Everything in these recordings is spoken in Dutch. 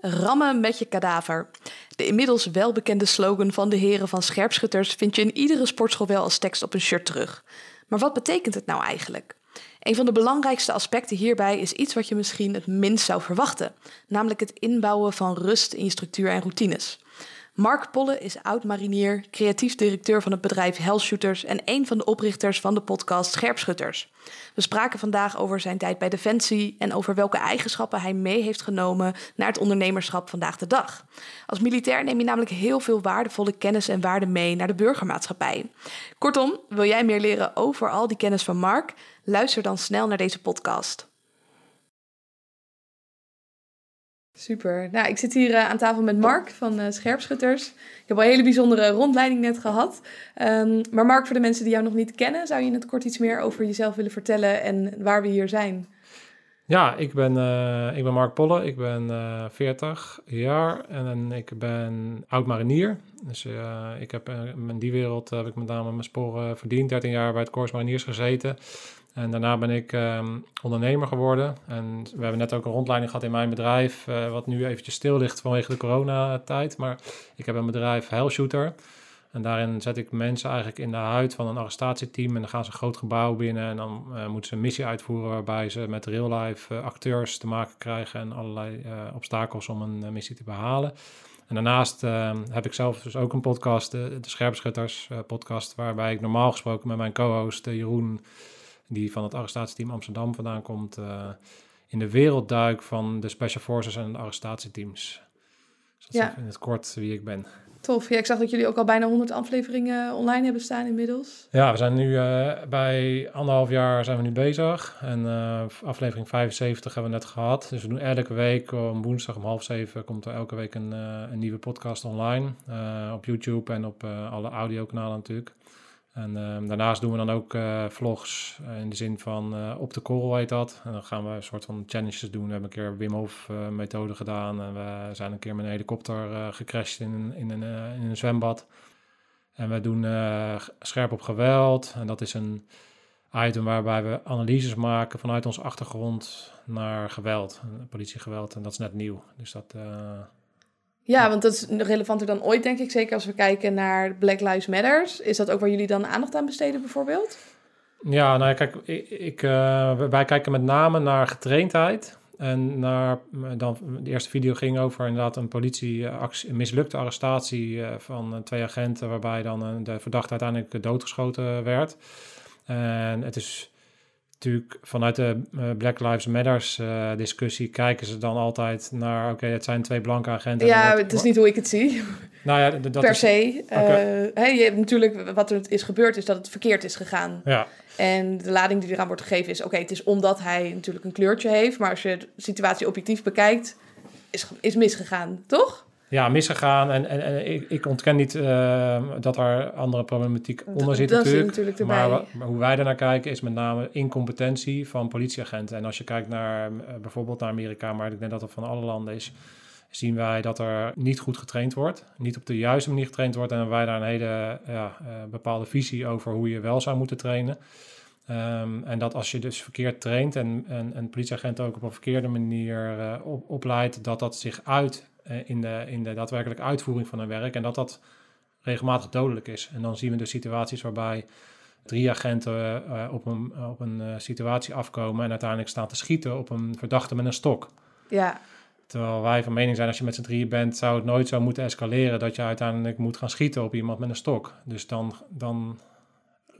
Rammen met je kadaver. De inmiddels welbekende slogan van de heren van scherpschutters vind je in iedere sportschool wel als tekst op een shirt terug. Maar wat betekent het nou eigenlijk? Een van de belangrijkste aspecten hierbij is iets wat je misschien het minst zou verwachten, namelijk het inbouwen van rust in je structuur en routines. Mark Polle is oud-marinier, creatief directeur van het bedrijf Hellshooters en een van de oprichters van de podcast Scherpschutters. We spraken vandaag over zijn tijd bij Defensie en over welke eigenschappen hij mee heeft genomen naar het ondernemerschap vandaag de dag. Als militair neem je namelijk heel veel waardevolle kennis en waarden mee naar de burgermaatschappij. Kortom, wil jij meer leren over al die kennis van Mark? Luister dan snel naar deze podcast. Super. Nou, ik zit hier uh, aan tafel met Mark van uh, Scherpschutters. Ik heb al een hele bijzondere rondleiding net gehad. Um, maar Mark, voor de mensen die jou nog niet kennen, zou je in het kort iets meer over jezelf willen vertellen en waar we hier zijn? Ja, ik ben, uh, ik ben Mark Polle. Ik ben 40 jaar en ik ben oud-marinier. Dus ik heb in die wereld heb ik met name mijn sporen verdiend. 13 jaar bij het Corps Mariniers gezeten. En daarna ben ik um, ondernemer geworden. En we hebben net ook een rondleiding gehad in mijn bedrijf, uh, wat nu eventjes stil ligt vanwege de coronatijd. Maar ik heb een bedrijf Hellshooter. En daarin zet ik mensen eigenlijk in de huid van een arrestatieteam. En dan gaan ze een groot gebouw binnen en dan uh, moeten ze een missie uitvoeren waarbij ze met real-life uh, acteurs te maken krijgen en allerlei obstakels om een missie te behalen. En daarnaast ehm, heb ik zelf dus ook een podcast, de, de Scherpschutters podcast, waarbij ik normaal gesproken met mijn co-host Jeroen die van het arrestatieteam Amsterdam vandaan komt, uh, in de wereldduik van de Special Forces en de arrestatieteams. Dus dat ja. is in het kort wie ik ben. Tof. Ja, ik zag dat jullie ook al bijna 100 afleveringen online hebben staan inmiddels. Ja, we zijn nu uh, bij anderhalf jaar zijn we nu bezig. En uh, aflevering 75 hebben we net gehad. Dus we doen elke week om woensdag om half zeven komt er elke week een, uh, een nieuwe podcast online. op YouTube en op alle audiokanalen natuurlijk. En uh, daarnaast doen we dan ook uh, vlogs in de zin van uh, op de korrel heet dat. En dan gaan we een soort van challenges doen. We hebben een keer Wim Hof methode gedaan. En we zijn een keer met een helikopter gecrashed in in, een, in een zwembad. En we doen scherp op geweld. En dat is een item waarbij we analyses maken vanuit onze achtergrond naar geweld. Politiegeweld. En dat is net nieuw. Dus dat ja, want dat is relevanter dan ooit, denk ik. Zeker als we kijken naar Black Lives Matters. Is dat ook waar jullie dan aandacht aan besteden, bijvoorbeeld? Ja, nou ja, kijk, ik, ik uh, wij kijken met name naar getraindheid. En naar, dan, de eerste video ging over inderdaad een politieactie, een mislukte arrestatie eh, van twee agenten, waarbij dan de verdachte uiteindelijk doodgeschoten werd. En het is natuurlijk vanuit de uh, Black Lives Matters uh, discussie kijken ze dan altijd naar, oké, het zijn twee blanke agenten. Ja, het is niet hoe ik het zie. Nou ja, dat per se. Okay. Uh, hey, je hebt natuurlijk wat er is gebeurd is dat het verkeerd is gegaan. Ja. En de lading die eraan wordt gegeven is, oké, het is omdat hij natuurlijk een kleurtje heeft, maar als je de situatie objectief bekijkt, is, is misgegaan, toch? Ja, misgegaan. En, en, en ik, ik ontken niet uh, dat er andere problematiek onder zit dat natuurlijk. natuurlijk maar, maar, hoe wij daarnaar kijken is met name incompetentie van politieagenten. En als je kijkt naar uh, bijvoorbeeld naar Amerika, maar ik denk dat dat van alle landen is, zien wij dat er niet goed getraind wordt. Niet op de juiste manier getraind wordt. En wij daar een hele ja, uh, bepaalde visie over hoe je wel zou moeten trainen. Um, en dat als je dus verkeerd traint en, en een politieagent ook op een verkeerde manier op, opleidt, dat dat zich uit eh, in, de, in de daadwerkelijke uitvoering van hun werk. En dat dat regelmatig dodelijk is. En dan zien we de situaties waarbij drie agenten uh, op een, op een situatie afkomen en uiteindelijk staan te schieten op een verdachte met een stok. Ja. Terwijl wij van mening zijn, als je met z'n drieën bent, zou het nooit zo moeten escaleren dat je uiteindelijk moet gaan schieten op iemand met een stok. Dus dan, dan,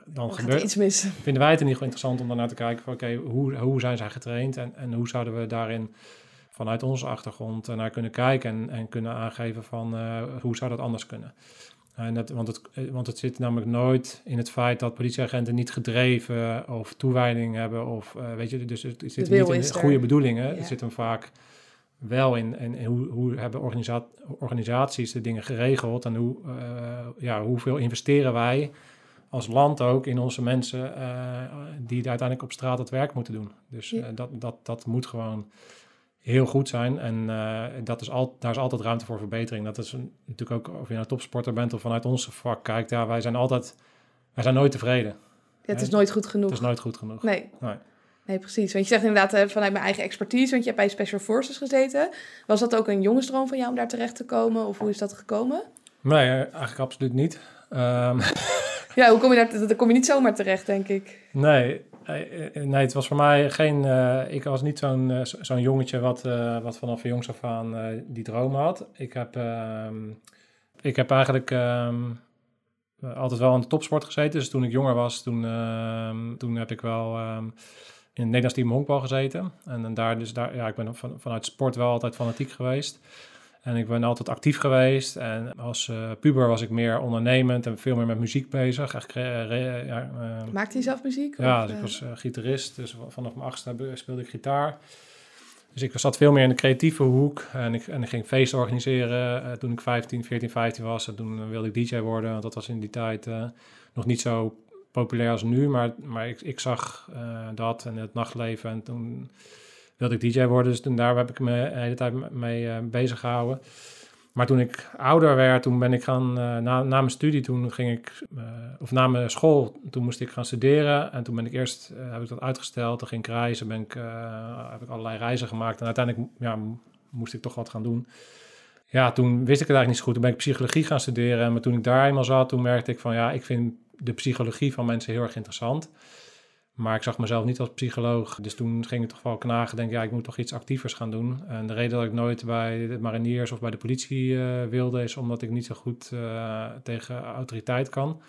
dan gebeurt iets mis. Vinden wij het in ieder geval interessant om daarnaar te kijken van oké, hoe, hoe zijn zij getraind en, en hoe zouden we daarin vanuit onze achtergrond naar kunnen kijken en, en kunnen aangeven van uh, hoe zou dat anders kunnen. En dat, want, het, eh, want het zit namelijk nooit in het feit dat politieagenten niet gedreven of toewijding hebben. Of uh, weet je, dus het, zit niet in goede bedoelingen. Ja. Het zit hem vaak wel in, in, hoe, hoe hebben organisa organisaties de dingen geregeld en hoe, uh, ja, hoeveel investeren wij als land ook in onze mensen die uiteindelijk op straat het werk moeten doen. Dus ja. dat, dat, dat moet gewoon heel goed zijn. En uh, dat is al, daar is altijd ruimte voor verbetering. Dat is een, natuurlijk ook of je nou topsporter bent of vanuit ons vak kijkt. Ja, wij zijn altijd, wij zijn nooit tevreden. Ja, het is nooit goed genoeg. Het is nooit goed genoeg. Nee. nee. Nee, precies. Want je zegt inderdaad eh, vanuit mijn eigen expertise, want je hebt bij Special Forces gezeten. Was dat ook een jongensdroom van jou om daar terecht te komen? Of hoe is dat gekomen? Nee, eh, eigenlijk absoluut niet. Ehm, Ja, hoe kom je daar? Daar kom je niet zomaar terecht, denk ik. nee, eh, eh, nee, het was voor mij geen... eh, ik was niet zo'n eh, zo- zo'n jongetje wat, eh, wat vanaf jongs af aan eh, die dromen had. Ik heb, ehm, ik heb eigenlijk ehm, eh, altijd wel in de topsport gezeten. Dus toen ik jonger was, toen, ehm, toen heb ik wel in het Nederlands team honkbal gezeten. En, dan daar, dus daar, ja, ik ben van, vanuit sport wel altijd fanatiek geweest. En ik ben altijd actief geweest. En als eh, puber was ik meer ondernemend en veel meer met muziek bezig. Echt, re- ja, eh, Maakte je zelf muziek? ja, dus ik eh, was gitarist, dus vanaf mijn achtste speelde ik gitaar. Dus ik zat veel meer in de creatieve hoek en ik, en ik ging feesten organiseren toen ik 15, 14, 15 was. En toen wilde ik DJ worden, want dat was in die tijd nog niet zo populair als nu. Maar, maar ik, ik zag dat en het nachtleven en toen wilde ik DJ worden. Dus daar heb ik me de hele tijd mee eh, bezig gehouden. Maar toen ik ouder werd, toen ben ik gaan, eh, na, na mijn studie, toen ging ik, eh, of na mijn school, toen moest ik gaan studeren. En toen ben ik eerst, eh, heb ik dat uitgesteld, toen ging ik reizen, ben ik, eh, heb ik allerlei reizen gemaakt. En uiteindelijk ja, moest ik toch wat gaan doen. Ja, toen wist ik het eigenlijk niet zo goed. Toen ben ik psychologie gaan studeren. Maar toen ik daar eenmaal zat, toen merkte ik van, ja, ik vind de psychologie van mensen heel erg interessant. Maar ik zag mezelf niet als psycholoog. Dus toen ging ik toch wel knagen. Denk ja, ik moet toch iets actievers gaan doen. En de reden dat ik nooit bij de mariniers of bij de politie eh, wilde, is omdat ik niet zo goed eh, tegen autoriteit kan.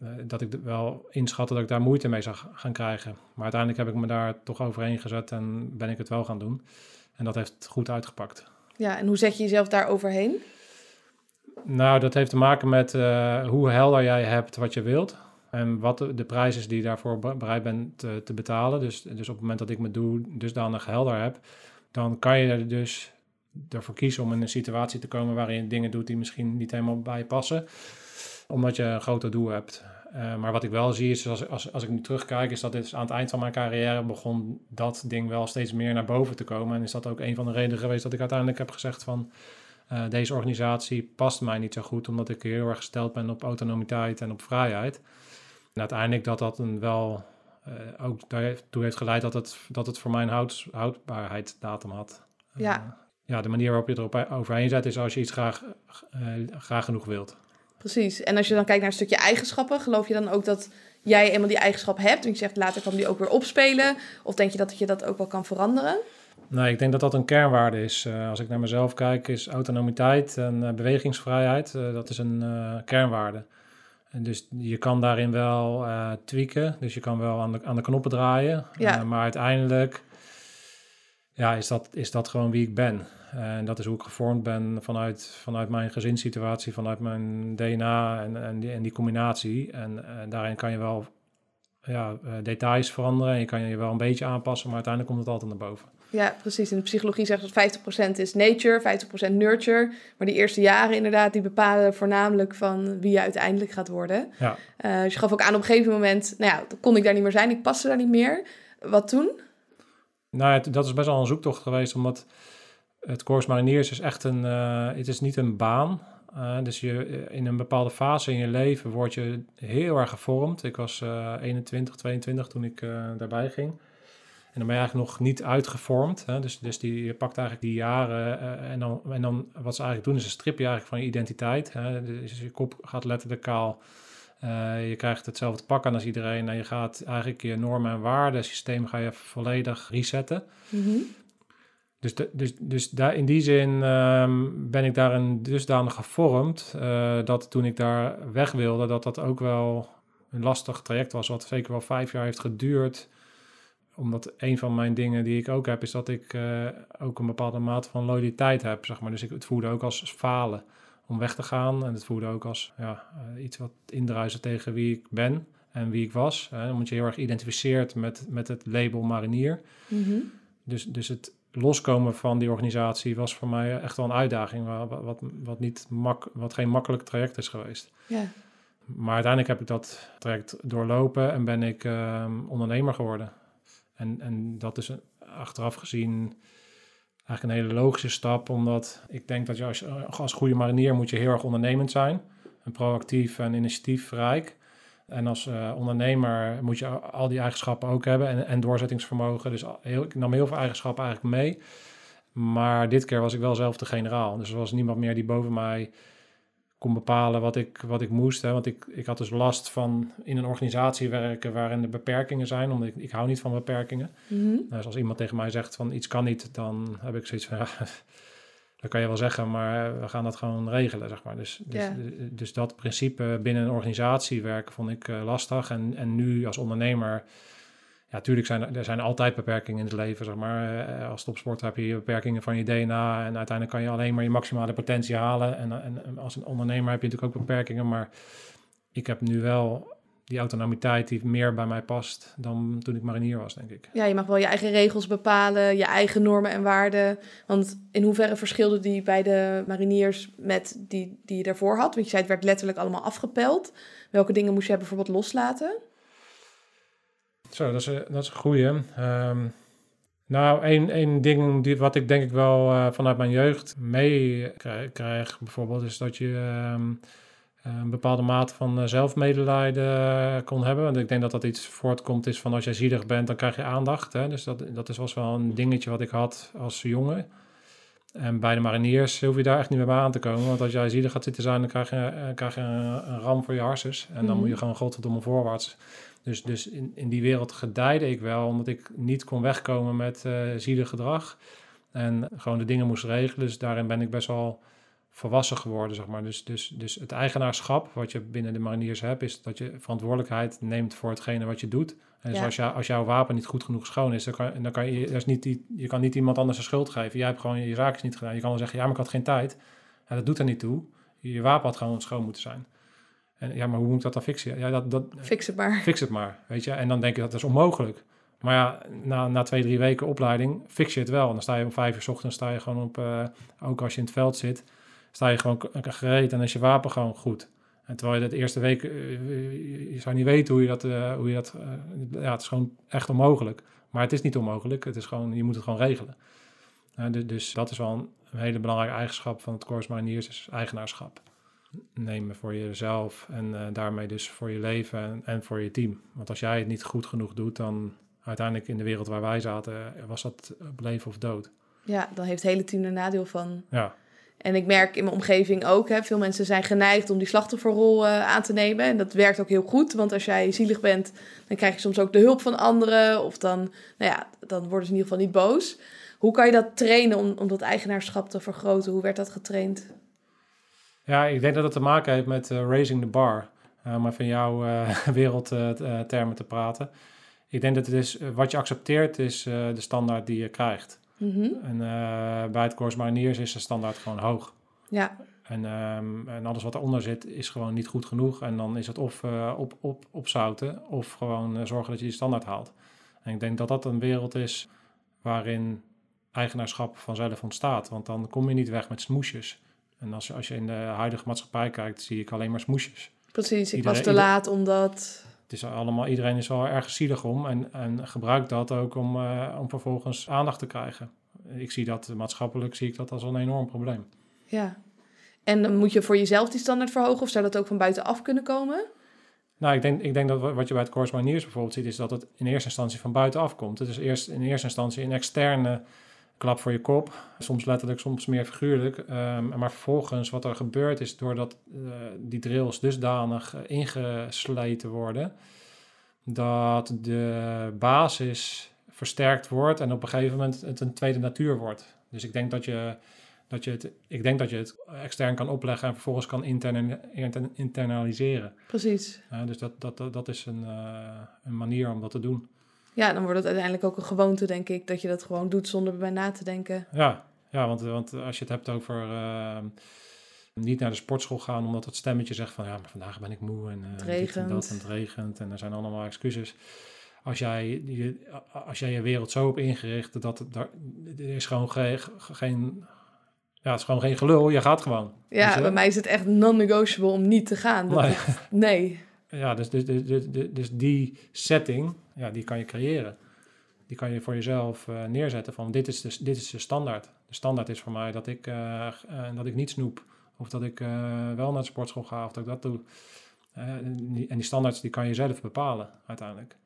Eh, dat ik wel inschatte dat ik daar moeite mee zou gaan krijgen. Maar uiteindelijk heb ik me daar toch overheen gezet en ben ik het wel gaan doen. En dat heeft goed uitgepakt. Ja, en hoe zet je jezelf daar overheen? Nou, dat heeft te maken met hoe helder jij hebt wat je wilt. En wat de, de prijs is die je daarvoor be- bereid bent te, te betalen. Dus, dus op het moment dat ik mijn doel dusdanig helder heb, dan kan je er dus ervoor kiezen om in een situatie te komen waarin je dingen doet die misschien niet helemaal bij je passen. Omdat je een groter doel hebt. Eh, maar wat ik wel zie is, als, als, als ik nu terugkijk, is dat dit aan het eind van mijn carrière begon dat ding wel steeds meer naar boven te komen. En is dat ook een van de redenen geweest dat ik uiteindelijk heb gezegd van, eh, deze organisatie past mij niet zo goed, omdat ik heel erg gesteld ben op autonomiteit en op vrijheid. En uiteindelijk dat dat een wel eh, ook daartoe heeft geleid dat het, dat het voor mij een houd, houdbaarheidsdatum had. Eh, Ja. ja, de manier waarop je erop overheen zet is als je iets graag, eh, graag genoeg wilt. Precies. En als je dan kijkt naar een stukje eigenschappen, geloof je dan ook dat jij eenmaal die eigenschap hebt? Want je zegt later kwam die ook weer opspelen. Of denk je dat je dat ook wel kan veranderen? Nee, ik denk dat dat een kernwaarde is. Als ik naar mezelf kijk, is autonomiteit en bewegingsvrijheid, dat is een kernwaarde. En dus je kan daarin wel eh, tweaken, dus je kan wel aan de, aan de knoppen draaien. Ja. Eh, maar uiteindelijk ja, is, dat, is dat gewoon wie ik ben. En dat is hoe ik gevormd ben vanuit, vanuit mijn gezinssituatie, vanuit mijn DNA en, en, die, en die combinatie. En, eh, daarin kan je wel ja, details veranderen en je kan je wel een beetje aanpassen, maar uiteindelijk komt het altijd naar boven. Ja, precies. In de psychologie zeggen ze dat 50% is nature, 50% nurture. Maar die eerste jaren inderdaad, die bepalen voornamelijk van wie je uiteindelijk gaat worden. Ja. Eh, dus je gaf ook aan op een gegeven moment, nou ja, dan kon ik daar niet meer zijn, ik paste daar niet meer. Wat toen? Nou, het- dat is best wel een zoektocht geweest, omdat het Corps Mariniers is echt een, eh, het is niet een baan. Eh, dus je, in een bepaalde fase in je leven word je heel erg gevormd. Ik was eh 21, 22 toen ik daarbij ging. En dan ben je eigenlijk nog niet uitgevormd. Hè? Dus, dus die, je pakt eigenlijk die jaren eh, en, dan, en dan wat ze eigenlijk doen is een stripje eigenlijk van je identiteit. Hè? Dus je kop gaat letterlijk kaal. Eh, je krijgt hetzelfde pak aan als iedereen en je gaat eigenlijk je normen en waarden systeem ga je volledig resetten. Dus, de, dus, dus daar, in die zin ehm, ben ik daarin dusdanig gevormd eh, dat toen ik daar weg wilde, dat dat ook wel een lastig traject was, wat zeker wel vijf jaar heeft geduurd. Omdat een van mijn dingen die ik ook heb, is dat ik eh, ook een bepaalde mate van loyaliteit heb, zeg maar. Dus ik, het voelde ook als falen om weg te gaan. En het voelde ook als ja, eh, iets wat indruisen tegen wie ik ben en wie ik was. Hè, omdat je heel erg identificeert met, met het label marinier. Mhm. Dus, dus het loskomen van die organisatie was voor mij echt wel een uitdaging, wa- wat, wat, wat, niet mak, wat geen makkelijk traject is geweest. Ja. Maar uiteindelijk heb ik dat traject doorlopen en ben ik ehm, ondernemer geworden. En, en dat is achteraf gezien eigenlijk een hele logische stap, omdat ik denk dat je als, als goede marinier moet je heel erg ondernemend zijn. En proactief en initiatiefrijk. En als uh, ondernemer moet je al die eigenschappen ook hebben en, en doorzettingsvermogen. Dus heel, ik nam heel veel eigenschappen eigenlijk mee. Maar dit keer was ik wel zelf de generaal. Dus er was niemand meer die boven mij kon bepalen wat ik, wat ik moest. Hè. Want ik, ik had dus last van in een organisatie werken waarin er beperkingen zijn. Omdat ik, ik hou niet van beperkingen. Mhm. Dus als iemand tegen mij zegt van iets kan niet, dan heb ik zoiets van ja, dat kan je wel zeggen, maar we gaan dat gewoon regelen, zeg maar. Dus, dus, Ja. dus dat principe binnen een organisatie werken vond ik eh, lastig. En, en nu als ondernemer, ja, natuurlijk zijn er, zijn altijd beperkingen in het leven, zeg maar. Eh, als topsporter heb je beperkingen van je DNA en uiteindelijk kan je alleen maar je maximale potentie halen. En, en, als een ondernemer heb je natuurlijk ook beperkingen, maar ik heb nu wel die autonomiteit die meer bij mij past dan toen ik marinier was, denk ik. Ja, je mag wel je eigen regels bepalen, je eigen normen en waarden. Want in hoeverre verschilde die bij de mariniers met die, die je daarvoor had? Want je zei het werd letterlijk allemaal afgepeld. Welke dingen moest jij bijvoorbeeld loslaten? Zo, dat is, een- dat is een goeie. Ehm, nou, één, één ding die, wat ik denk ik wel eh, vanuit mijn jeugd mee krijg, krijg bijvoorbeeld, is dat je ehm, een bepaalde mate van eh, zelfmedelijden kon hebben. Want ik denk dat dat iets voortkomt is van als jij zielig bent, dan krijg je aandacht. Hè? Dus dat, dat is, was wel een dingetje wat ik had als jongen. En bij de mariniers hoef je daar echt niet meer bij aan te komen. Want als jij zielig gaat zitten zijn, dan krijg je, eh, krijg je een, een ram voor je harses. En dan Mhm. moet je gewoon godverdomme voorwaarts. Dus, dus in, in die wereld gedijde ik wel, omdat ik niet kon wegkomen met eh zielig gedrag. En gewoon de dingen moest regelen. Dus daarin ben ik best wel volwassen geworden, zeg maar. Dus, dus, dus het eigenaarschap wat je binnen de mariniers hebt, is dat je verantwoordelijkheid neemt voor hetgene wat je doet. En dus Ja. als, jou, als jouw wapen niet goed genoeg schoon is, dan kan, dan kan je, dat is niet die, je kan niet iemand anders de schuld geven. Jij hebt gewoon je zaakjes niet gedaan. Je kan wel zeggen, ja, maar ik had geen tijd. Ja, dat doet er niet toe. Je wapen had gewoon schoon moeten zijn. En ja, maar hoe moet ik dat dan fixen? Ja, dat, dat, Fix het maar. fix het maar, weet je. En dan denk je dat is onmogelijk. Maar ja, na, na twee, drie weken opleiding fix je het wel. En dan sta je om vijf uur 's ochtends, sta je gewoon op, eh, ook als je in het veld zit, sta je gewoon gereed en is je wapen gewoon goed. En terwijl je dat eerste week, eh, je- zou niet weten hoe je dat, eh, hoe je dat, ja, het is gewoon echt onmogelijk. Maar het is niet onmogelijk, het is gewoon, je moet het gewoon regelen. Dus, dus dat is wel een, een hele belangrijke eigenschap van het Corps Mariniers, is eigenaarschap. Nemen voor jezelf en eh, daarmee dus voor je leven en, en voor je team. Want als jij het niet goed genoeg doet, dan uiteindelijk in de wereld waar wij zaten, eh, was dat op leven of dood. Ja, dan heeft het hele team er nadeel van. Ja, En ik merk in mijn omgeving ook, hè, veel mensen zijn geneigd om die slachtofferrol eh, aan te nemen. En dat werkt ook heel goed, want als jij zielig bent, dan krijg je soms ook de hulp van anderen. Of dan, nou ja, dan worden ze in ieder geval niet boos. Hoe kan je dat trainen om, om dat eigenaarschap te vergroten? Hoe werd dat getraind? Ja ik denk dat het te maken heeft met eh, raising the bar. Eh, om even in jouw eh, wereldtermen te praten. Ik denk dat het is, wat je accepteert is de standaard die je krijgt. Mhm. En bij het Corps Mariniers is de standaard gewoon hoog. Ja, En, ehm, en alles wat eronder zit is gewoon niet goed genoeg. En dan is het of op, op, opzouten of gewoon zorgen dat je die standaard haalt. En ik denk dat dat een wereld is waarin eigenaarschap vanzelf ontstaat. Want dan kom je niet weg met smoesjes. En als, je- als je in de huidige maatschappij kijkt, zie ik alleen maar smoesjes. precies. Ik Iedereen- was te laat omdat... Het is allemaal, iedereen is wel erg zielig om en, en gebruikt dat ook om, eh, om vervolgens aandacht te krijgen. Ik zie dat maatschappelijk zie ik dat als een enorm probleem. Ja. En dan moet je voor jezelf die standaard verhogen? Of zou dat ook van buitenaf kunnen komen? Nou, ik denk, ik denk dat wa- wat je bij het Corps Mariniers bijvoorbeeld ziet, is dat het in eerste instantie van buitenaf komt. Het is eerst in eerste instantie een externe klap voor je kop. Soms letterlijk, soms meer figuurlijk. Ehm, maar vervolgens, wat er gebeurt, is doordat eh, die drills dusdanig eh, ingesleten worden, dat de basis versterkt wordt en op een gegeven moment het een tweede natuur wordt. Dus ik denk dat je, dat je, het, ik denk dat je het extern kan opleggen en vervolgens kan interna- intern- internaliseren. Precies. Dus dat, dat, dat, dat is een, eh, een manier om dat te doen. Ja, dan wordt het uiteindelijk ook een gewoonte, denk ik. Dat je dat gewoon doet zonder erbij na te denken. Ja, ja want, want als je het hebt over eh, niet naar de sportschool gaan omdat het stemmetje zegt van ja, maar vandaag ben ik moe en, eh, dit en dat regent. en het regent en er zijn allemaal excuses. Als jij je, als jij je wereld zo hebt ingericht dat het daar, er is gewoon geen, geen, ja, het is gewoon geen gelul, je gaat gewoon. Ja, bij mij is het echt non-negotiable om niet te gaan. Dat nee. Ja, dus, dus, dus, dus, die setting, ja, die kan je creëren. Die kan je voor jezelf eh, neerzetten van dit is, de, dit is de standaard. De standaard is voor mij dat ik, eh, eh, dat ik niet snoep. Of dat ik wel naar de sportschool ga of dat ik dat doe. en, die, en die standaards die kan je zelf bepalen uiteindelijk.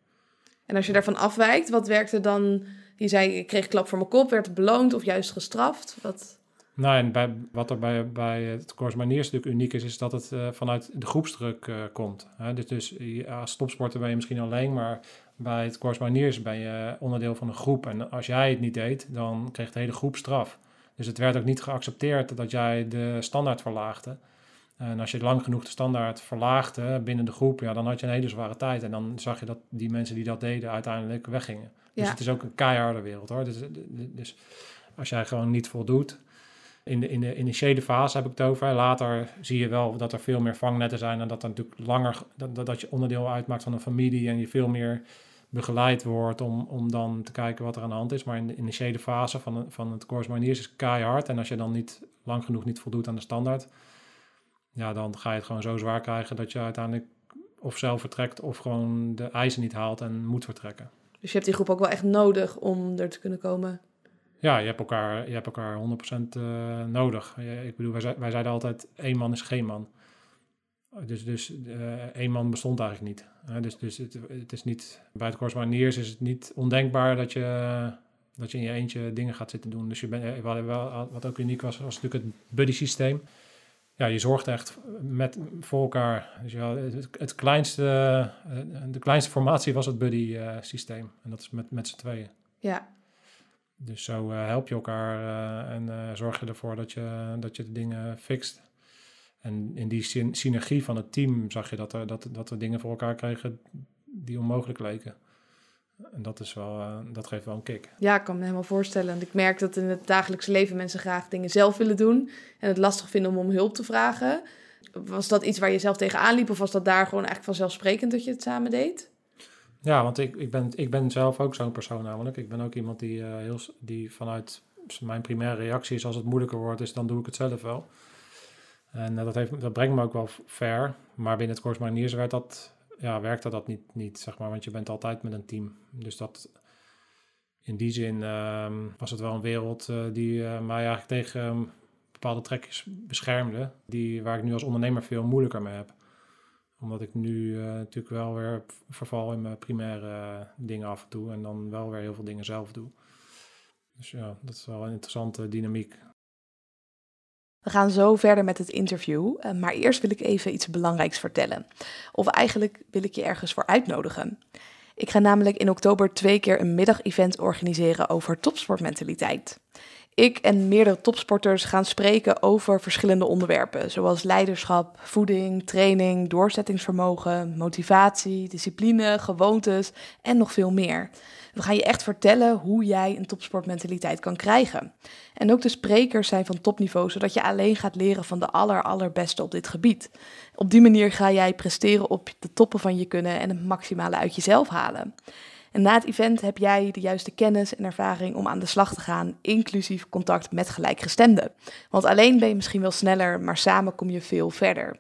En als je daarvan afwijkt, wat werkte dan? Je zei, ik kreeg klap voor mijn kop, werd beloond of juist gestraft? Wat... Nou, en bij, wat er bij, bij het natuurlijk uniek is, is dat het uh, vanuit de groepsdruk uh, komt. Hè? Dus, dus als topsporter ben je misschien alleen, maar bij het Course Maniers ben je onderdeel van een groep. En als jij het niet deed, dan kreeg de hele groep straf. Dus het werd ook niet geaccepteerd dat jij de standaard verlaagde. En als je lang genoeg de standaard verlaagde binnen de groep, ja, dan had je een hele zware tijd. En dan zag je dat die mensen die dat deden uiteindelijk weggingen. Dus het is ook een keiharde wereld hoor. Dus, dus als jij gewoon niet voldoet, in de, in de initiële fase heb ik het over. Later zie je wel dat er veel meer vangnetten zijn en dat er natuurlijk langer, dat, dat je onderdeel uitmaakt van een familie en je veel meer begeleid wordt om, om dan te kijken wat er aan de hand is. Maar in de initiële fase van, van het course manier is keihard. En als je dan niet lang genoeg niet voldoet aan de standaard, ja, dan ga je het gewoon zo zwaar krijgen dat je uiteindelijk of zelf vertrekt of gewoon de eisen niet haalt en moet vertrekken. Dus je hebt die groep ook wel echt nodig om er te kunnen komen? Ja, je hebt elkaar, je hebt elkaar 100% uh, nodig. Ik bedoel, wij, wij zeiden altijd, één man is geen man. Dus, dus uh, één man bestond eigenlijk niet. Uh, dus dus het, het, is niet, bij het is het niet ondenkbaar dat je, dat je in je eentje dingen gaat zitten doen. Dus je bent, wat, wat ook uniek was, was natuurlijk het buddy systeem ja, je zorgt echt met, voor elkaar. Dus ja, het, kleinste, eh, de kleinste formatie was het buddy-systeem. en dat is met, met z'n tweeën. Ja. Dus zo uh, help je elkaar uh, en zorg je ervoor dat je, dat je de dingen fixt. En in die synergie van het team zag je dat, er, dat, dat we dingen voor elkaar kregen die onmogelijk leken. En dat, is wel, dat geeft wel een kick. Ja, ik kan me helemaal voorstellen. Want ik merk dat in het dagelijkse leven mensen graag dingen zelf willen doen. En het lastig vinden om om hulp te vragen. Was dat iets waar je zelf tegenaan liep? Of was dat daar gewoon eigenlijk vanzelfsprekend dat je het samen deed? Ja, want ik, ik, ben, ik ben zelf ook zo'n persoon namelijk. Ik ben ook iemand die, uh, heel, die vanuit mijn primaire reactie is als het moeilijker wordt, is dan doe ik het zelf wel. En uh, dat, heeft, dat brengt me ook wel ver. Maar binnen het Course Mariniers dat ja, werkte dat niet, niet, zeg maar, want je bent altijd met een team. Dus dat, in die zin ehm, was het wel een wereld uh, die mij eigenlijk tegen um, bepaalde trekjes beschermde, die, waar ik nu als ondernemer veel moeilijker mee heb. Omdat ik nu uh, natuurlijk wel weer verval in mijn primaire dingen af en toe en dan wel weer heel veel dingen zelf doe. Dus ja, dat is wel een interessante dynamiek. We gaan zo verder met het interview, eh, maar eerst wil ik even iets belangrijks vertellen. Of eigenlijk wil ik je ergens voor uitnodigen. Ik ga namelijk in oktober twee keer een middagevent organiseren over topsportmentaliteit. Ik en meerdere topsporters gaan spreken over verschillende onderwerpen, zoals leiderschap, voeding, training, doorzettingsvermogen, motivatie, discipline, gewoontes en nog veel meer. We gaan je echt vertellen hoe jij een topsportmentaliteit kan krijgen. En ook de sprekers zijn van topniveau, zodat je alleen gaat leren van de aller, allerbeste op dit gebied. Op die manier ga jij presteren op de toppen van je kunnen en het maximale uit jezelf halen. En na het event heb jij de juiste kennis en ervaring om aan de slag te gaan, inclusief contact met gelijkgestemden. Want alleen ben je misschien wel sneller, maar samen kom je veel verder.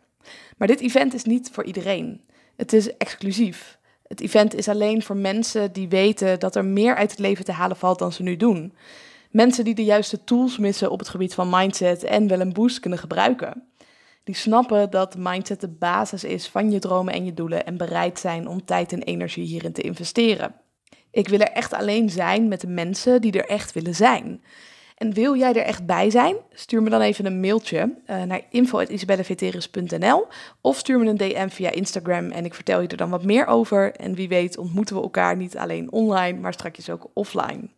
Maar dit event is niet voor iedereen. Het is exclusief. Het event is alleen voor mensen die weten dat er meer uit het leven te halen valt dan ze nu doen. Mensen die de juiste tools missen op het gebied van mindset en wel een boost kunnen gebruiken. Die snappen dat mindset de basis is van je dromen en je doelen en bereid zijn om tijd en energie hierin te investeren. Ik wil er echt alleen zijn met de mensen die er echt willen zijn. En wil jij er echt bij zijn? Stuur me dan even een mailtje uh, naar info.isabelleveteris.nl of stuur me een DM via Instagram en ik vertel je er dan wat meer over. En wie weet ontmoeten we elkaar niet alleen online, maar straks ook offline.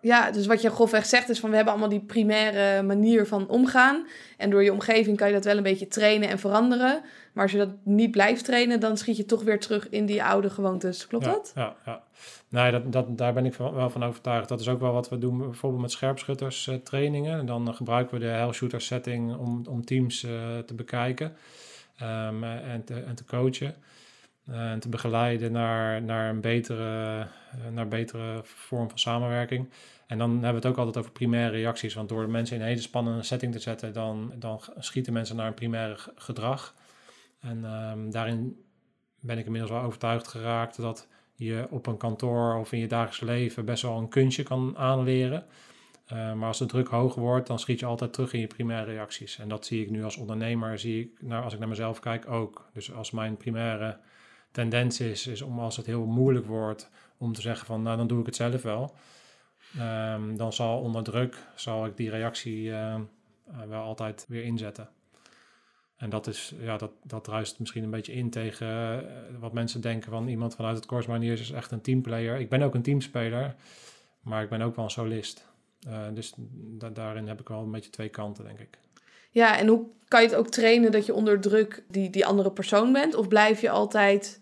Ja, dus wat je grofweg zegt is van we hebben allemaal die primaire manier van omgaan. En door je omgeving kan je dat wel een beetje trainen en veranderen. Maar als je dat niet blijft trainen, dan schiet je toch weer terug in die oude gewoontes. Klopt dat? Ja, ja. Nee, dat, dat, daar ben ik wel van overtuigd. Dat is ook wel wat we doen bijvoorbeeld met scherpschutters uh, trainingen. En dan gebruiken we de hell shooter setting om, om teams uh, te bekijken um, en, te, en te coachen. Uh, en te begeleiden naar, naar een betere, naar betere vorm van samenwerking. En dan hebben we het ook altijd over primaire reacties. Want door mensen in een hele spannende setting te zetten, dan, dan schieten mensen naar een primaire gedrag. En um, daarin ben ik inmiddels wel overtuigd geraakt dat je op een kantoor of in je dagelijks leven best wel een kunstje kan aanleren. Eh, maar als de druk hoger wordt, dan schiet je altijd terug in je primaire reacties. En dat zie ik nu als ondernemer, zie ik, nou, als ik naar mezelf kijk, ook. Dus als mijn primaire tendens is, is om als het heel moeilijk wordt, om te zeggen van, nou dan doe ik het zelf wel. Ehm, dan zal onder druk, zal ik die reactie eh, eh, wel altijd weer inzetten. En dat, is, ja, dat, dat ruist misschien een beetje in tegen eh, wat mensen denken van iemand vanuit het Course Mariniers is echt een teamplayer. Ik ben ook een teamspeler, maar ik ben ook wel een solist. dus daarin heb ik wel een beetje twee kanten, denk ik. Ja, en hoe kan je het ook trainen dat je onder druk die, die andere persoon bent? Of blijf je altijd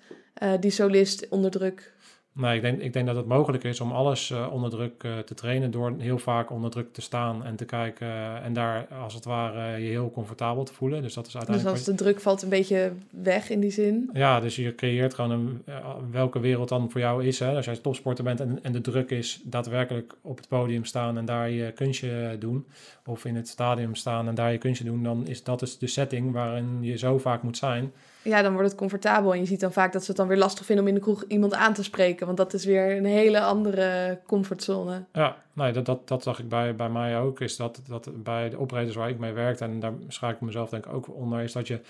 die solist onder druk Nee, ik denk, ik denk dat het mogelijk is om alles uh, onder druk uh, te trainen door heel vaak onder druk te staan en te kijken uh, en daar als het ware je heel comfortabel te voelen. Dus dat is uiteindelijk. Dus als de druk valt een beetje weg in die zin. Ja, dus je creëert gewoon een, welke wereld dan voor jou is. Hè? Als jij topsporter bent en, en de druk is daadwerkelijk op het podium staan en daar je kunstje doen, of in het stadium staan en daar je kunstje doen, dan is dat dus de setting waarin je zo vaak moet zijn ja, dan wordt het comfortabel. En je ziet dan vaak dat ze het dan weer lastig vinden om in de kroeg iemand aan te spreken. Want dat is weer een hele andere comfortzone. Ja, nee, dat, dat, dat zag ik bij, bij mij ook. Is dat, dat bij de operators waar ik mee werkte, en daar schaak ik mezelf denk ik ook onder, is dat je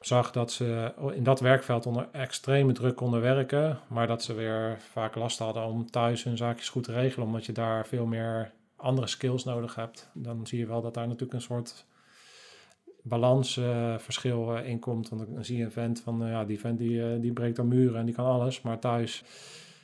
zag dat ze in dat werkveld onder extreme druk konden werken. Maar dat ze weer vaak last hadden om thuis hun zaakjes goed te regelen. Omdat je daar veel meer andere skills nodig hebt. Dan zie je wel dat daar natuurlijk een soort balansverschil uh, in komt. Want dan zie je een vent van, uh, ja, die vent die, die breekt dan muren en die kan alles. Maar thuis,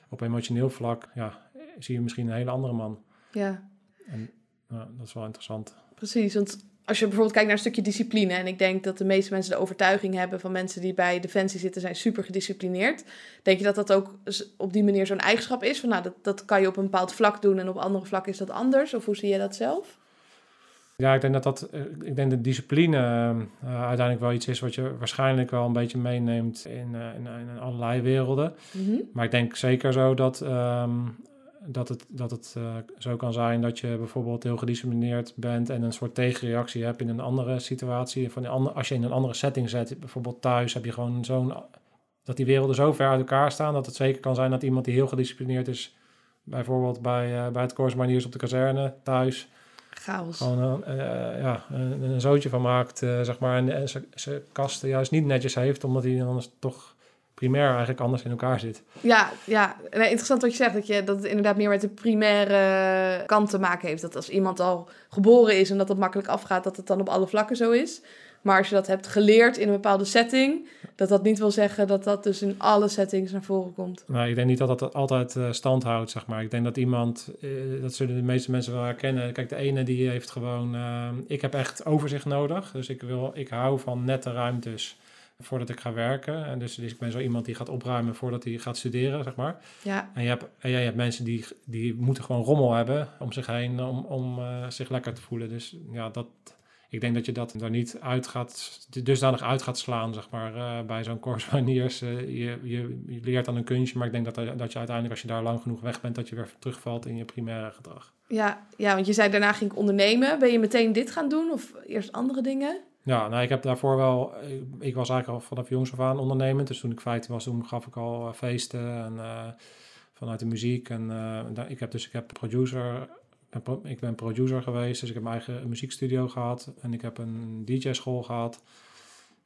op emotioneel vlak, ja, zie je misschien een hele andere man. Ja. En dat is wel interessant. Precies, want als je bijvoorbeeld kijkt naar een stukje discipline... en ik denk dat de meeste mensen de overtuiging hebben... van mensen die bij Defensie zitten, zijn super gedisciplineerd. Denk je dat dat ook op die manier zo'n eigenschap is? Van nou, dat, dat kan je op een bepaald vlak doen... en op andere vlakken is dat anders? Of hoe zie je dat zelf? Ja, ik denk dat dat, eh, ik denk dat discipline uh, uiteindelijk wel iets is wat je waarschijnlijk wel een beetje meeneemt in, uh, in, in, allerlei werelden. Mm -hmm. Maar ik denk zeker zo dat, um, dat het, dat het uh, zo kan zijn dat je bijvoorbeeld heel gedisciplineerd bent en een soort tegenreactie hebt in een andere situatie. Van andere, als je in een andere setting zet, bijvoorbeeld thuis, heb je gewoon zo'n, dat die werelden zo ver uit elkaar staan dat het zeker kan zijn dat iemand die heel gedisciplineerd is, bijvoorbeeld bij, bij het Maniers op de kazerne thuis Chaos. Gewoon uh, ja, een, een, zootje van maakt, uh, zeg maar. En zijn kasten juist niet netjes heeft, omdat hij anders toch primair eigenlijk anders in elkaar zit. Ja, ja. Nee, interessant wat je zegt, dat, je, dat het inderdaad meer met de primaire kant te maken heeft. Dat als iemand al geboren is en dat het makkelijk afgaat, dat het dan op alle vlakken zo is. Maar als je dat hebt geleerd in een bepaalde setting, dat dat niet wil zeggen dat dat dus in alle settings naar voren komt. Nou, ik denk niet dat dat altijd uh, stand houdt, zeg maar. Ik denk dat iemand, uh, dat zullen de meeste mensen wel herkennen. Kijk, de ene die heeft gewoon, uh, ik heb echt overzicht nodig. Dus ik, wil, ik hou van nette ruimtes voordat ik ga werken. En dus, dus ik ben zo iemand die gaat opruimen voordat hij gaat studeren, zeg maar. Ja. En je hebt, en jij hebt mensen die, die moeten gewoon rommel hebben om zich heen, om, om zich lekker te voelen. Dus ja, dat ik denk dat je dat er niet uit gaat, dusdanig uit gaat slaan, zeg maar, uh, bij zo'n course maniers. Uh, je, je, je, leert dan een kunstje, maar ik denk dat, dat je uiteindelijk, als je daar lang genoeg weg bent, dat je weer terugvalt in je primaire gedrag. Ja, ja, want je zei daarna ging ik ondernemen. Ben je meteen dit gaan doen of eerst andere dingen? Ja, nou, ik heb daarvoor wel, ik, ik was eigenlijk al vanaf jongs af aan ondernemend. Dus toen ik 15 was, toen gaf ik al feesten en vanuit de muziek. En ik heb dus, ik heb producer ik ben producer geweest, dus ik heb mijn eigen muziekstudio gehad en ik heb een DJ-school gehad.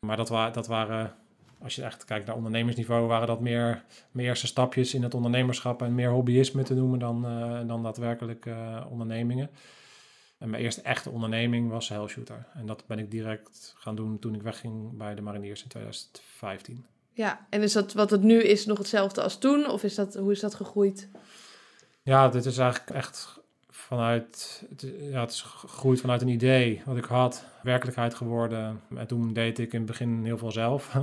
Maar dat, wa dat waren, als je echt kijkt naar ondernemersniveau, waren dat meer, eerste stapjes in het ondernemerschap en meer hobbyisme te noemen dan, uh, dan daadwerkelijk uh, ondernemingen. En mijn eerste echte onderneming was Hellshooter. En dat ben ik direct gaan doen toen ik wegging bij de Mariniers in 2015. Ja, en is dat wat het nu is nog hetzelfde als toen? Of is dat, hoe is dat gegroeid? Ja, dit is eigenlijk echt vanuit, ja, het is gegroeid vanuit een idee wat ik had, werkelijkheid geworden. En toen deed ik in het begin heel veel zelf.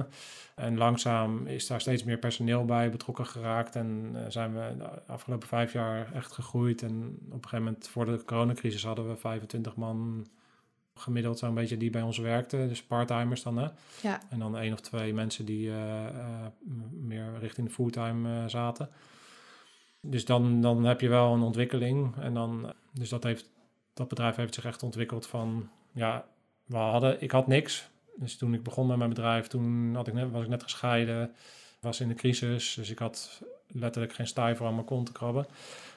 En langzaam is daar steeds meer personeel bij betrokken geraakt. En uh, zijn we de afgelopen vijf jaar echt gegroeid. En op een gegeven moment, voor de coronacrisis, hadden we 25 man gemiddeld zo'n beetje die bij ons werkten. Dus parttimers dan, hè? Ja. En dan één of twee mensen die uh, uh, meer richting de fulltime zaten. Dus dan, dan heb je wel een ontwikkeling. En dan, dus dat, heeft, dat bedrijf heeft zich echt ontwikkeld van, ja, we hadden, ik had niks. Dus toen ik begon met mijn bedrijf, toen had ik net, was ik net gescheiden, was in de crisis. Dus ik had letterlijk geen stijver aan mijn kont te krabben.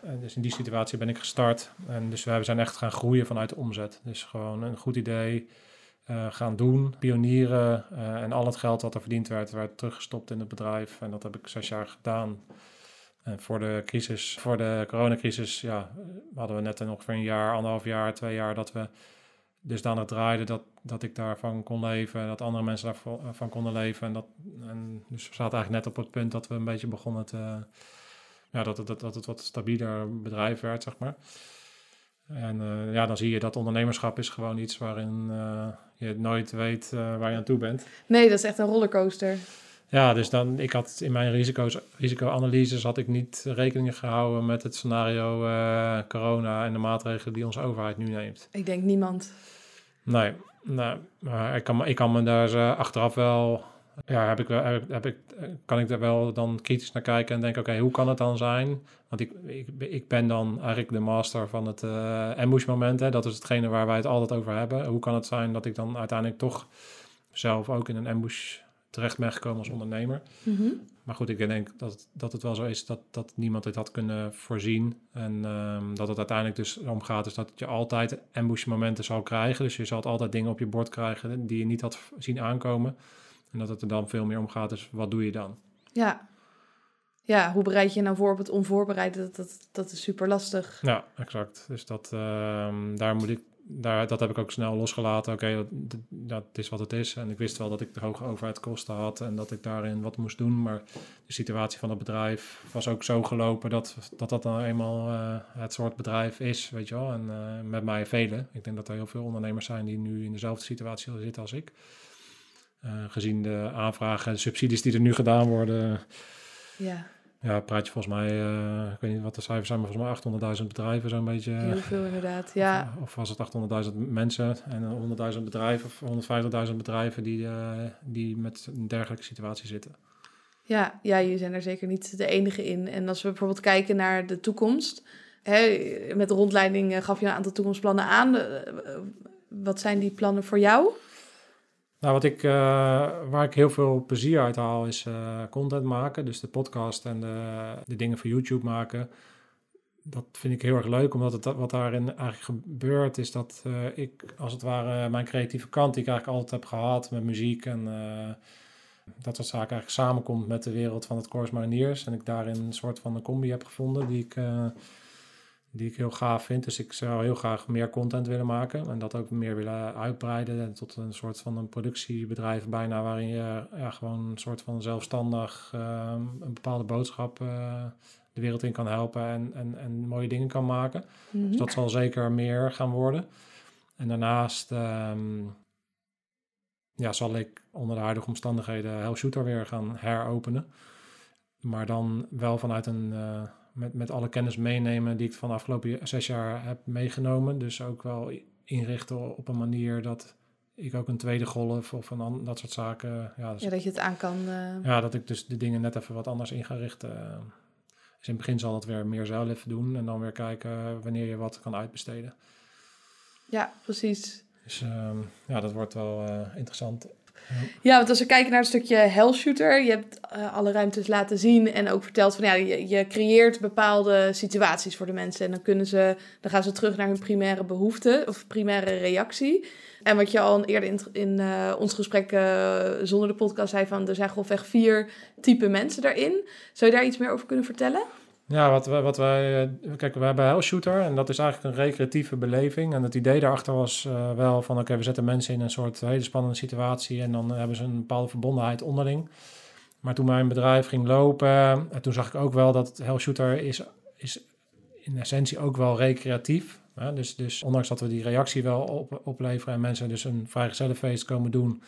En dus in die situatie ben ik gestart. En dus we zijn echt gaan groeien vanuit de omzet. Dus gewoon een goed idee uh, gaan doen, pionieren. Uh, en al het geld wat er verdiend werd, werd teruggestopt in het bedrijf. En dat heb ik zes jaar gedaan. En voor de crisis, voor de coronacrisis, ja, hadden we net ongeveer een jaar, anderhalf jaar, twee jaar dat we dus het draaiden dat, dat ik daarvan kon leven en dat andere mensen daarvan konden leven. En, dat, en dus we zaten eigenlijk net op het punt dat we een beetje begonnen te, ja, dat, het, dat, dat het wat stabieler bedrijf werd, zeg maar. En uh, ja, dan zie je dat ondernemerschap is gewoon iets waarin je nooit weet waar je aan toe bent. Nee, dat is echt een rollercoaster. Ja, dus dan, ik had in mijn risico's, risicoanalyses had ik niet rekening gehouden met het scenario corona en de maatregelen die onze overheid nu neemt. Ik denk niemand. Nee, nee maar ik kan, ik kan me daar achteraf wel ja, heb ik wel, heb ik, kan ik daar wel dan kritisch naar kijken en denken, oké, hoe kan het dan zijn? Want ik, ik, ik ben dan eigenlijk de master van het uh, ambush moment. Hè? Dat is hetgene waar wij het altijd over hebben. Hoe kan het zijn dat ik dan uiteindelijk toch zelf ook in een ambush terecht ben gekomen als ondernemer? Mhm. Maar goed, ik denk dat, dat het wel zo is dat, dat niemand dit had kunnen voorzien. En um, dat het uiteindelijk dus om gaat, is dat je altijd ambush momenten zal krijgen. Dus je zal altijd dingen op je bord krijgen die je niet had zien aankomen. En dat het er dan veel meer om gaat, dus wat doe je dan? Ja. Ja, hoe bereid je nou voor op het onvoorbereide? Dat, dat, dat is super lastig. Ja, exact. Dus dat, uh, daar moet ik, daar, dat heb ik ook snel losgelaten. Oké, dat, dat, is wat het is. En ik wist wel dat ik de hoge overheidskosten had en dat ik daarin wat moest doen. Maar de situatie van het bedrijf was ook zo gelopen dat dat, dat dan eenmaal uh, het soort bedrijf is, weet je wel. En uh, met mij velen. Ik denk dat er heel veel ondernemers zijn die nu in dezelfde situatie zitten als ik. Uh, gezien de aanvragen en subsidies die er nu gedaan worden. Ja. Ja, praat je volgens mij, uh, ik weet niet wat de cijfers zijn, maar volgens mij 800.000 bedrijven zo'n beetje. Heel veel inderdaad, ja. Of, of was het 800.000 mensen en 100.000 bedrijven of 150.000 bedrijven die, uh, die met een dergelijke situatie zitten. Ja, ja, je zijn er zeker niet de enige in. En als we bijvoorbeeld kijken naar de toekomst, hè, met de rondleiding gaf je een aantal toekomstplannen aan. wat zijn die plannen voor jou? Nou, wat ik, uh, waar ik heel veel plezier uit haal is uh, content maken. Dus de podcast en de, de dingen voor YouTube maken. Dat vind ik heel erg leuk, omdat het, wat daarin eigenlijk gebeurt, is dat uh, ik als het ware mijn creatieve kant, die ik eigenlijk altijd heb gehad met muziek en dat soort zaken, eigenlijk samenkomt met de wereld van het Corps Mariniers. En ik daarin een soort van een combi heb gevonden die ik die ik heel gaaf vind. Dus ik zou heel graag meer content willen maken en dat ook meer willen uitbreiden tot een soort van een productiebedrijf bijna waarin je ja, gewoon een soort van zelfstandig uh, een bepaalde boodschap uh, de wereld in kan helpen en, en, en mooie dingen kan maken. Mm -hmm. Dus dat zal zeker meer gaan worden. En daarnaast um, ja, zal ik onder de huidige omstandigheden Hell Shooter weer gaan heropenen. Maar dan wel vanuit een... Uh, met, met alle kennis meenemen die ik van de afgelopen zes jaar heb meegenomen. Dus ook wel inrichten op een manier dat ik ook een tweede golf of een dat soort zaken. Ja, dus, ja dat je het aan kan. Uh... Ja, dat ik dus de dingen net even wat anders in ga richten. Dus in het begin zal het weer meer zelf even doen en dan weer kijken wanneer je wat kan uitbesteden. Ja, precies. Dus uh, ja, dat wordt wel uh, interessant. Ja, want als we kijken naar het stukje Hell Shooter, je hebt uh, alle ruimtes laten zien en ook verteld van ja, je, creëert bepaalde situaties voor de mensen en dan kunnen ze, dan gaan ze terug naar hun primaire behoefte of primaire reactie. En wat je al eerder in, uh, ons gesprek uh, zonder de podcast zei van er zijn grofweg vier type mensen daarin. Zou je daar iets meer over kunnen vertellen? Ja, wat, wat wij. Eh, kijk, we hebben Hellshooter en dat is eigenlijk een recreatieve beleving. En het idee daarachter was uh, wel van: oké, we zetten mensen in een soort hele spannende situatie en dan hebben ze een bepaalde verbondenheid onderling. Maar toen mijn bedrijf ging lopen, en eh, toen zag ik ook wel dat Hellshooter is, is in essentie ook wel recreatief. Hè? Dus, dus ondanks dat we die reactie wel op, opleveren en mensen dus een vrijgezellenfeest komen doen.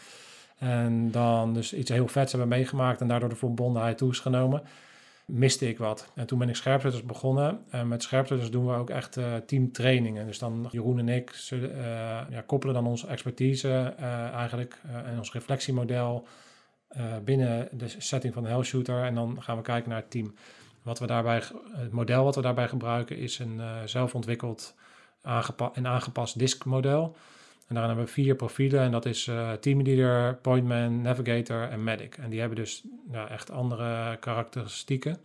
En dan dus iets heel vets hebben meegemaakt en daardoor de verbondenheid toe is genomen miste ik wat. En toen ben ik scherpzetters begonnen. En met scherpzetters doen we ook echt uh, teamtrainingen. Dus dan Jeroen en ik uh, ja, koppelen dan onze expertise uh, eigenlijk en ons reflectiemodel binnen de setting van de Hell Shooter. En dan gaan we kijken naar het team. Wat we daarbij, het model wat we daarbij gebruiken is een zelfontwikkeld en aangepast diskmodel. En daar hebben we vier profielen en dat is uh, teamleader, pointman, navigator en medic. En die hebben dus ja, echt andere karakteristieken.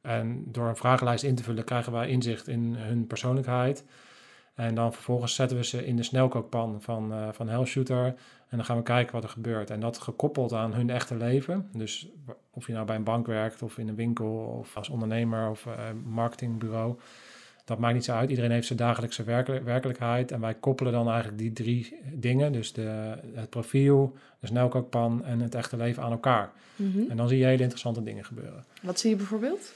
En door een vragenlijst in te vullen krijgen wij inzicht in hun persoonlijkheid. En dan vervolgens zetten we ze in de snelkookpan van, uh, van Hellshooter. En dan gaan we kijken wat er gebeurt. En dat gekoppeld aan hun echte leven. Dus of je nou bij een bank werkt, of in een winkel, of als ondernemer of uh, marketingbureau. Dat maakt niet zo uit. Iedereen heeft zijn dagelijkse werkelijkheid. En wij koppelen dan eigenlijk die drie dingen. Dus de, het profiel, de snelkookpan en het echte leven aan elkaar. Mm -hmm. En dan zie je hele interessante dingen gebeuren. Wat zie je bijvoorbeeld?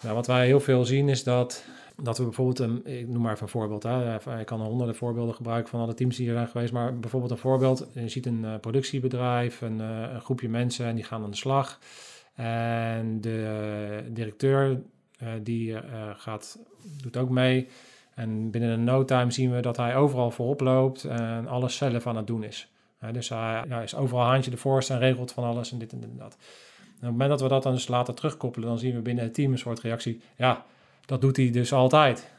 Nou, wat wij heel veel zien is dat, dat we bijvoorbeeld, een, ik noem maar even een voorbeeld. Hè. Ik kan honderden voorbeelden gebruiken van alle teams die er zijn geweest. Maar bijvoorbeeld een voorbeeld, je ziet een uh, productiebedrijf, een, uh, een, groepje mensen en die gaan aan de slag. En de directeur uh, die gaat, doet ook mee. En binnen een no time zien we dat hij overal voorop loopt en alles zelf aan het doen is. dus hij is overal handje de voorste en regelt van alles en dit en dat. Op het moment dat we dat dan dus later terugkoppelen, dan zien we binnen het team een soort reactie. Ja, dat doet hij dus altijd.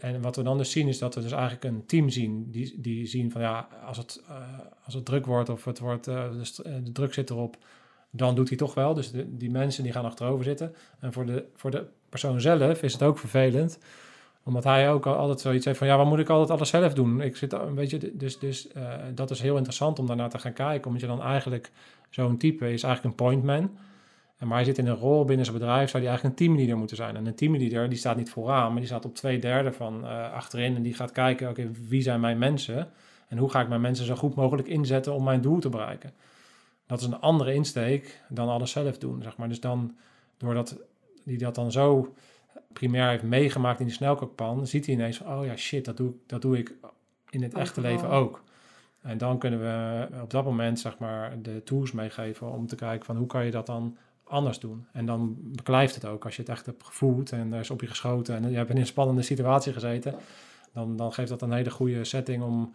En wat we dan dus zien is dat we dus eigenlijk een team zien. Die, die zien van ja, als het, als het druk wordt of het wordt, de, druk zit erop, dan doet hij toch wel. Dus die mensen die gaan achterover zitten. En voor de, voor de persoon zelf is het ook vervelend omdat hij ook altijd zoiets heeft van, ja, wat moet ik altijd alles zelf doen? Ik zit een beetje, dus, dus uh, dat is heel interessant om daarnaar te gaan kijken. Omdat je dan eigenlijk, zo'n type is eigenlijk een pointman. Maar hij zit in een rol binnen zijn bedrijf, zou hij eigenlijk een teamleader moeten zijn. En een teamleader, die staat niet vooraan, maar die staat op twee derde van uh, achterin. En die gaat kijken, oké, wie zijn mijn mensen? En hoe ga ik mijn mensen zo goed mogelijk inzetten om mijn doel te bereiken? Dat is een andere insteek dan alles zelf doen, zeg maar. Dus dan, doordat die dat dan zo primair heeft meegemaakt in die snelkookpan, ziet hij ineens van, oh ja, shit, dat doe, dat doe ik in het echte leven ook. En dan kunnen we op dat moment, zeg maar, de tools meegeven om te kijken van hoe kan je dat dan anders doen. En dan beklijft het ook als je het echt hebt gevoeld en er is op je geschoten en je hebt in een spannende situatie gezeten. Dan, dan geeft dat een hele goede setting om,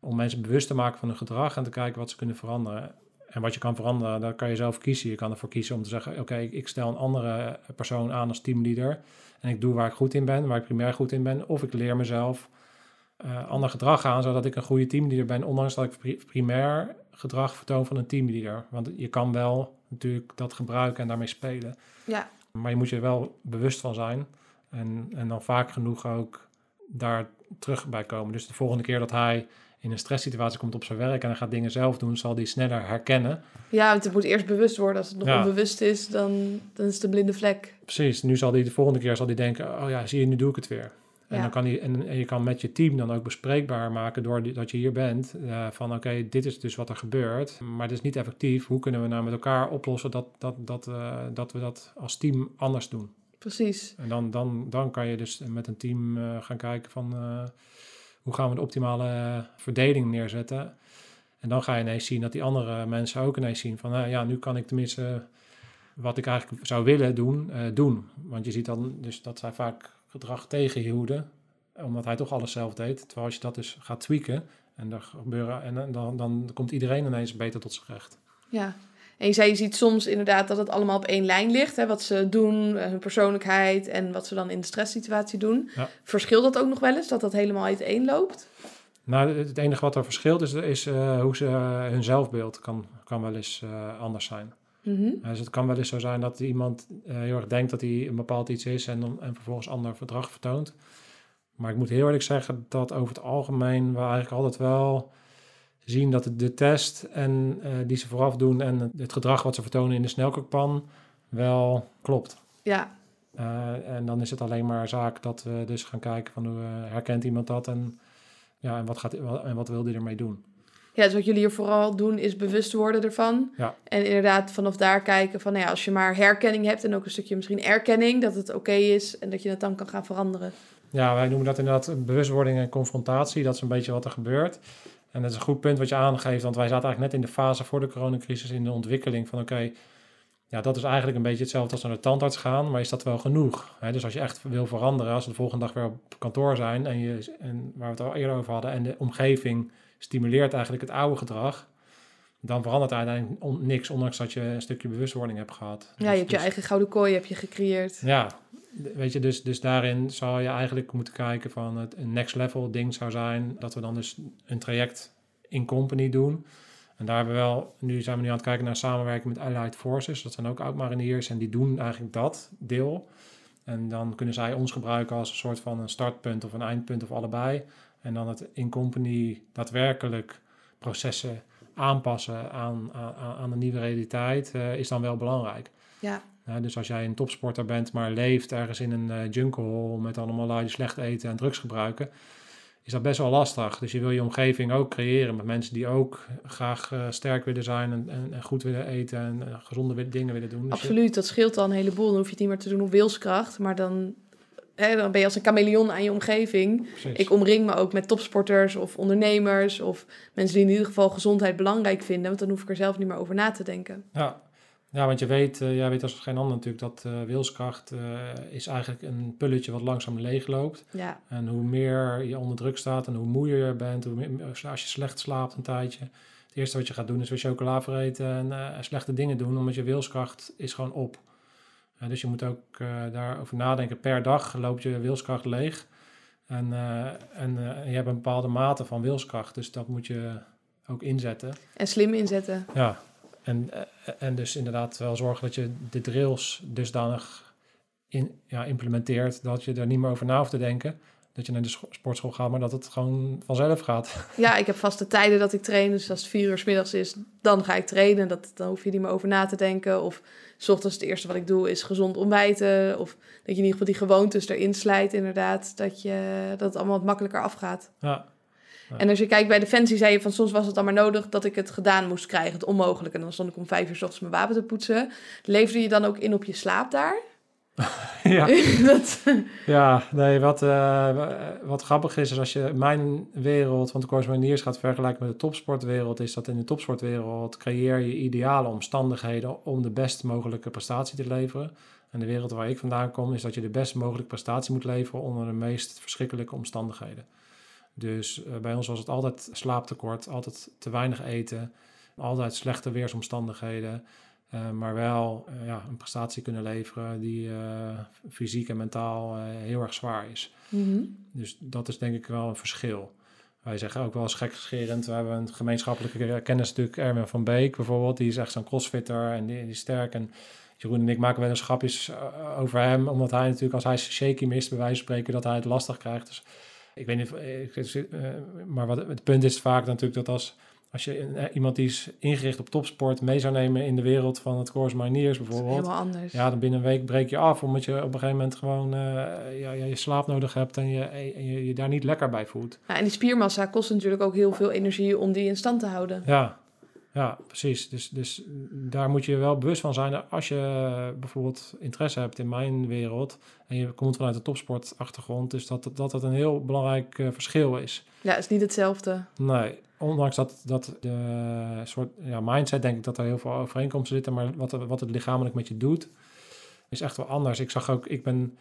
om mensen bewust te maken van hun gedrag en te kijken wat ze kunnen veranderen. En wat je kan veranderen, daar kan je zelf kiezen. Je kan ervoor kiezen om te zeggen: Oké, ik stel een andere persoon aan als teamleader. En ik doe waar ik goed in ben, waar ik primair goed in ben. Of ik leer mezelf uh, ander gedrag aan, zodat ik een goede teamleader ben. Ondanks dat ik primair gedrag vertoon van een teamleader. Want je kan wel natuurlijk dat gebruiken en daarmee spelen. Ja. Maar je moet je er wel bewust van zijn. En, en dan vaak genoeg ook daar terug bij komen. Dus de volgende keer dat hij in een stresssituatie komt op zijn werk en hij gaat dingen zelf doen, zal hij sneller herkennen. Ja, want het moet eerst bewust worden. Als het nog onbewust is, dan, dan is het een blinde vlek. Precies. Nu zal hij de volgende keer zal hij denken, oh ja, zie je, nu doe ik het weer. En, dan kan hij, en, en, je kan met je team dan ook bespreekbaar maken door dat je hier bent. Uh, van oké, dit is dus wat er gebeurt. Maar het is niet effectief. Hoe kunnen we nou met elkaar oplossen dat, dat, dat, uh, dat we dat als team anders doen? Precies. En dan, dan, dan kan je dus met een team uh, gaan kijken van hoe gaan we de optimale verdeling neerzetten. En dan ga je ineens zien dat die andere mensen ook ineens zien van, nou ja, nu kan ik tenminste wat ik eigenlijk zou willen doen, doen. Want je ziet dan dus dat zij vaak gedrag tegenhielden, omdat hij toch alles zelf deed. Terwijl als je dat dus gaat tweaken en, er gebeuren, en dan, dan komt iedereen ineens beter tot zijn recht. Ja, en je zei, je ziet soms inderdaad dat het allemaal op één lijn ligt. Hè, wat ze doen, eh, hun persoonlijkheid en wat ze dan in de stresssituatie doen. Ja. Verschilt dat ook nog wel eens, dat dat helemaal uiteen loopt? Nou, het enige wat er verschilt is, is uh, hoe ze uh, hun zelfbeeld kan, kan wel eens uh, anders zijn. Mm -hmm. Dus het kan wel eens zo zijn dat iemand heel erg denkt dat hij een bepaald iets is en, dan, en vervolgens ander verdrag vertoont. Maar ik moet heel eerlijk zeggen dat over het algemeen we eigenlijk altijd wel zien dat de test en, uh, die ze vooraf doen en het gedrag wat ze vertonen in de snelkookpan wel klopt. Ja. Uh, en dan is het alleen maar zaak dat we dus gaan kijken van hoe uh, herkent iemand dat en, ja, en, wat gaat, en wat wil die ermee doen. Ja, dus wat jullie hier vooral doen is bewust worden ervan. Ja. En inderdaad vanaf daar kijken van nou ja, als je maar herkenning hebt en ook een stukje misschien erkenning, dat het oké is en dat je het dan kan gaan veranderen. Ja, wij noemen dat inderdaad bewustwording en confrontatie. Dat is een beetje wat er gebeurt. En dat is een goed punt wat je aangeeft, want wij zaten eigenlijk net in de fase voor de coronacrisis in de ontwikkeling van oké, ja, dat is eigenlijk een beetje hetzelfde als naar de tandarts gaan, maar is dat wel genoeg? dus als je echt wil veranderen, als we de volgende dag weer op kantoor zijn en, je, en waar we het al eerder over hadden, en de omgeving stimuleert eigenlijk het oude gedrag, dan verandert uiteindelijk niks, ondanks dat je een stukje bewustwording hebt gehad. Ja, je hebt je dus- eigen gouden kooi heb je gecreëerd. Ja, weet je, dus, dus daarin zou je eigenlijk moeten kijken van het next level ding zou zijn dat we dan dus een traject in company doen. En daar hebben we wel, nu zijn we nu aan het kijken naar samenwerking met Allied Forces. Dat zijn ook oud-mariniers en die doen eigenlijk dat deel. En dan kunnen zij ons gebruiken als een soort van een startpunt of een eindpunt of allebei. En dan het in company daadwerkelijk processen aanpassen aan, aan, aan de nieuwe realiteit uh, is dan wel belangrijk. Ja. Dus als jij een topsporter bent, maar leeft ergens in een uh, jungle hole met allemaal lui die slecht eten en drugs gebruiken, is dat best wel lastig. Dus je wil je omgeving ook creëren met mensen die ook graag uh, sterk willen zijn en, en, en, goed willen eten en uh, gezonde dingen willen doen. Dus Absoluut, dat scheelt al een heleboel. Dan hoef je het niet meer te doen op wilskracht, maar dan, hè, dan ben je als een chameleon aan je omgeving. Precies. Ik omring me ook met topsporters of ondernemers of mensen die in ieder geval gezondheid belangrijk vinden, want dan hoef ik er zelf niet meer over na te denken. Ja, ja, want je weet, uh, jij weet als geen ander natuurlijk dat uh, wilskracht uh, is eigenlijk een pulletje wat langzaam leegloopt. Ja. En hoe meer je onder druk staat en hoe moeier je bent, hoe meer, als je slecht slaapt een tijdje. Het eerste wat je gaat doen is weer chocola vreten en slechte dingen doen, omdat je wilskracht is gewoon op. dus je moet ook daarover nadenken. Per dag loopt je wilskracht leeg. En, en je hebt een bepaalde mate van wilskracht, dus dat moet je ook inzetten. En slim inzetten. Ja, en, en dus inderdaad wel zorgen dat je de drills dusdanig in, ja, implementeert dat je er niet meer over na hoeft te denken. Dat je naar de sportschool gaat, maar dat het gewoon vanzelf gaat. Ja, ik heb vaste tijden dat ik train. Dus als het vier uur s middags is, dan ga ik trainen. Dat, dan hoef je niet meer over na te denken. Of s ochtends het eerste wat ik doe is gezond ontbijten. Of dat je in ieder geval die gewoontes erin slijt inderdaad. Dat, je, dat het allemaal wat makkelijker afgaat. Ja, en als je kijkt bij Defensie, zei je van soms was het dan maar nodig dat ik het gedaan moest krijgen, het onmogelijke. En dan stond ik om vijf uur s ochtends mijn wapen te poetsen. Leefde je dan ook in op je slaap daar? ja. dat... ja, nee, wat, uh, wat grappig is, is als je mijn wereld van de Corps gaat vergelijken met de topsportwereld, is dat in de topsportwereld creëer je ideale omstandigheden om de best mogelijke prestatie te leveren. En de wereld waar ik vandaan kom, is dat je de best mogelijke prestatie moet leveren onder de meest verschrikkelijke omstandigheden. Dus uh, bij ons was het altijd slaaptekort, altijd te weinig eten, altijd slechte weersomstandigheden. Uh, maar wel uh, ja, een prestatie kunnen leveren die fysiek en mentaal heel erg zwaar is. Mm -hmm. Dus dat is denk ik wel een verschil. Wij zeggen ook wel eens gekscherend, we hebben een gemeenschappelijke kennis natuurlijk, Erwin van Beek bijvoorbeeld, die is echt zo'n crossfitter en die, die is sterk. En Jeroen en ik maken wel eens grapjes over hem, omdat hij natuurlijk als hij shaky mist, bij wijze van spreken, dat hij het lastig krijgt. Dus ik weet niet, maar wat, het punt is vaak natuurlijk dat als, als je iemand die is ingericht op topsport mee zou nemen in de wereld van het Corps Mariniers bijvoorbeeld. Helemaal anders. Ja, dan binnen een week breek je af, omdat je op een gegeven moment gewoon uh, ja, je slaap nodig hebt en je, en je je daar niet lekker bij voelt. Ja, en die spiermassa kost natuurlijk ook heel veel energie om die in stand te houden. Ja, ja, precies. Dus, dus daar moet je wel bewust van zijn. Als je bijvoorbeeld interesse hebt in mijn wereld en je komt vanuit de topsportachtergrond, dus dat dat, dat een heel belangrijk uh, verschil is. Ja, het is niet hetzelfde. Nee, ondanks dat, dat de soort ja, mindset, denk ik dat er heel veel overeenkomsten zitten, maar wat, wat het lichamelijk met je doet, is echt wel anders. Ik zag ook, ik ben,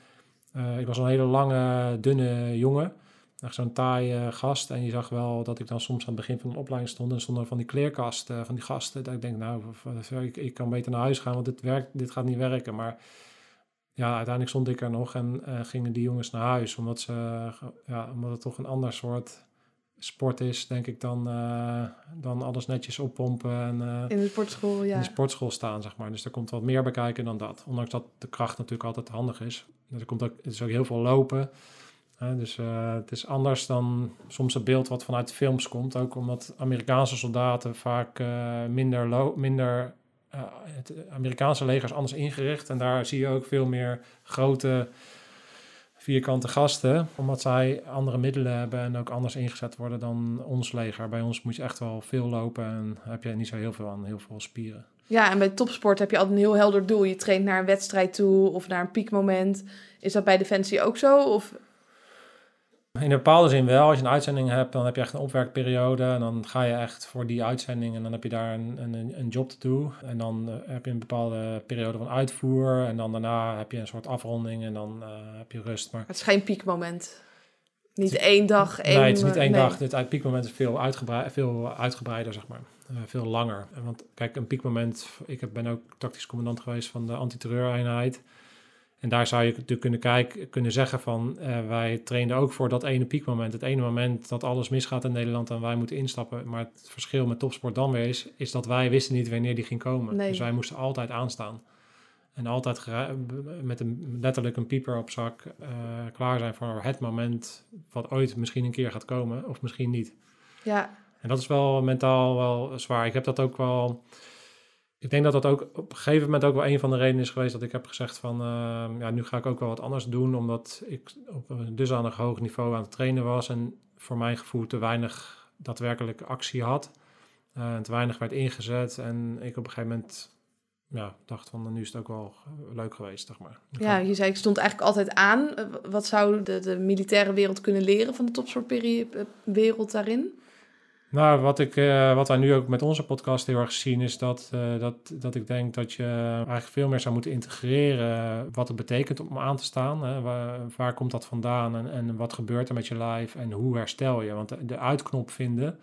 uh, ik was een hele lange, dunne jongen. Echt zo'n taai uh, gast. En je zag wel dat ik dan soms aan het begin van de opleiding stond. En stonden van die kleerkast uh, van die gasten. Dat ik denk, nou, ik, ik, kan beter naar huis gaan, want dit, werkt, dit gaat niet werken. Maar ja, uiteindelijk stond ik er nog en uh, gingen die jongens naar huis. Omdat, ze, ja, omdat het toch een ander soort sport is, denk ik, dan, dan alles netjes oppompen. En, in de sportschool, ja. In de sportschool staan, zeg maar. Dus er komt wat meer bij kijken dan dat. Ondanks dat de kracht natuurlijk altijd handig is. Dus er komt ook, het is ook heel veel lopen. Dus uh, het is anders dan soms het beeld wat vanuit films komt. Ook omdat Amerikaanse soldaten vaak uh, minder, minder het Amerikaanse leger is anders ingericht. En daar zie je ook veel meer grote vierkante gasten. Omdat zij andere middelen hebben en ook anders ingezet worden dan ons leger. Bij ons moet je echt wel veel lopen en heb je niet zo heel veel aan, heel veel spieren. Ja, en bij topsport heb je altijd een heel helder doel. Je traint naar een wedstrijd toe of naar een piekmoment. Is dat bij Defensie ook zo? Of in een bepaalde zin wel. Als je een uitzending hebt, dan heb je echt een opwerkperiode. En dan ga je echt voor die uitzending en dan heb je daar een, een, een job te doen. En dan uh, heb je een bepaalde periode van uitvoer. En dan daarna heb je een soort afronding en dan uh, heb je rust. Maar het is geen piekmoment. Niet één dag, één... Nee, het is niet één nee. dag. Het piekmoment is veel, uitgebreid, veel uitgebreider, zeg maar. Uh, veel langer. Want kijk, een piekmoment... Ik ben ook tactisch commandant geweest van de antiterreureenheid. En daar zou je natuurlijk kunnen kijken, kunnen zeggen van eh, wij trainden ook voor dat ene piekmoment. Het ene moment dat alles misgaat in Nederland en wij moeten instappen. Maar het verschil met topsport dan weer is, is dat wij wisten niet wanneer die ging komen. Nee. Dus wij moesten altijd aanstaan. En altijd met een, letterlijk een pieper op zak eh, klaar zijn voor het moment wat ooit misschien een keer gaat komen of misschien niet. Ja, En dat is wel mentaal wel zwaar. Ik heb dat ook wel. Ik denk dat dat ook op een gegeven moment ook wel een van de redenen is geweest dat ik heb gezegd van uh, ja, nu ga ik ook wel wat anders doen, omdat ik op een dusdanig hoog niveau aan het trainen was en voor mijn gevoel te weinig daadwerkelijk actie had. Uh, te weinig werd ingezet en ik op een gegeven moment ja, dacht van nu is het ook wel leuk geweest, zeg maar. ja, je zei ik stond eigenlijk altijd aan. Uh, Wat zou de, de militaire wereld kunnen leren van de topsportwereld daarin? Nou, wat, ik, uh, wat wij nu ook met onze podcast heel erg zien, is dat, uh, dat, dat ik denk dat je eigenlijk veel meer zou moeten integreren wat het betekent om aan te staan. Hè? Waar, waar, komt dat vandaan en, en wat gebeurt er met je lijf en hoe herstel je? Want de, de uitknop vinden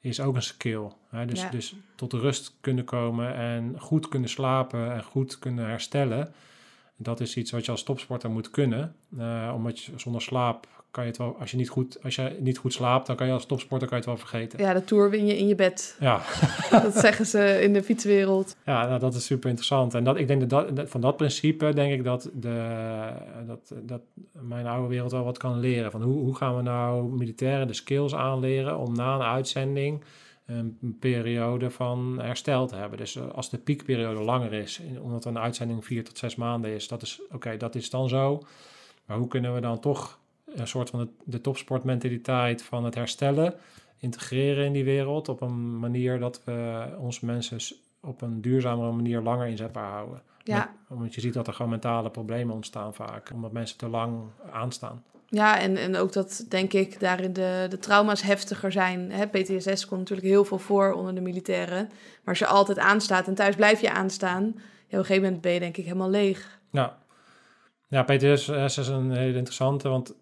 is ook een skill. Hè? Dus, Ja. dus tot rust kunnen komen en goed kunnen slapen en goed kunnen herstellen. Dat is iets wat je als topsporter moet kunnen. Uh, omdat je zonder slaap kan je het wel, als je niet goed, als je niet goed slaapt, dan kan je als topsporter kan je het wel vergeten. Ja, de Tour win je in je bed. Ja, Dat zeggen ze in de fietswereld. ja nou, dat is super interessant. En dat, ik denk dat, dat van dat principe denk ik dat, de, dat, dat mijn oude wereld wel wat kan leren. Van hoe, hoe gaan we nou militairen de skills aanleren om na een uitzending een periode van herstel te hebben. Dus uh, als de piekperiode langer is, omdat een uitzending vier tot zes maanden is, dat is oké, okay, dat is dan zo. Maar hoe kunnen we dan toch een soort van de, de topsportmentaliteit van het herstellen integreren in die wereld op een manier dat we onze mensen op een duurzamere manier langer inzetbaar houden. Ja. Omdat je ziet dat er gewoon mentale problemen ontstaan vaak, omdat mensen te lang aanstaan. Ja, en, en ook dat, denk ik, daarin de, de trauma's heftiger zijn. Hè, PTSS komt natuurlijk heel veel voor onder de militairen. Maar als je altijd aanstaat en thuis blijf je aanstaan... Ja, op een gegeven moment ben je denk ik helemaal leeg. Ja, ja PTSS is een hele interessante, want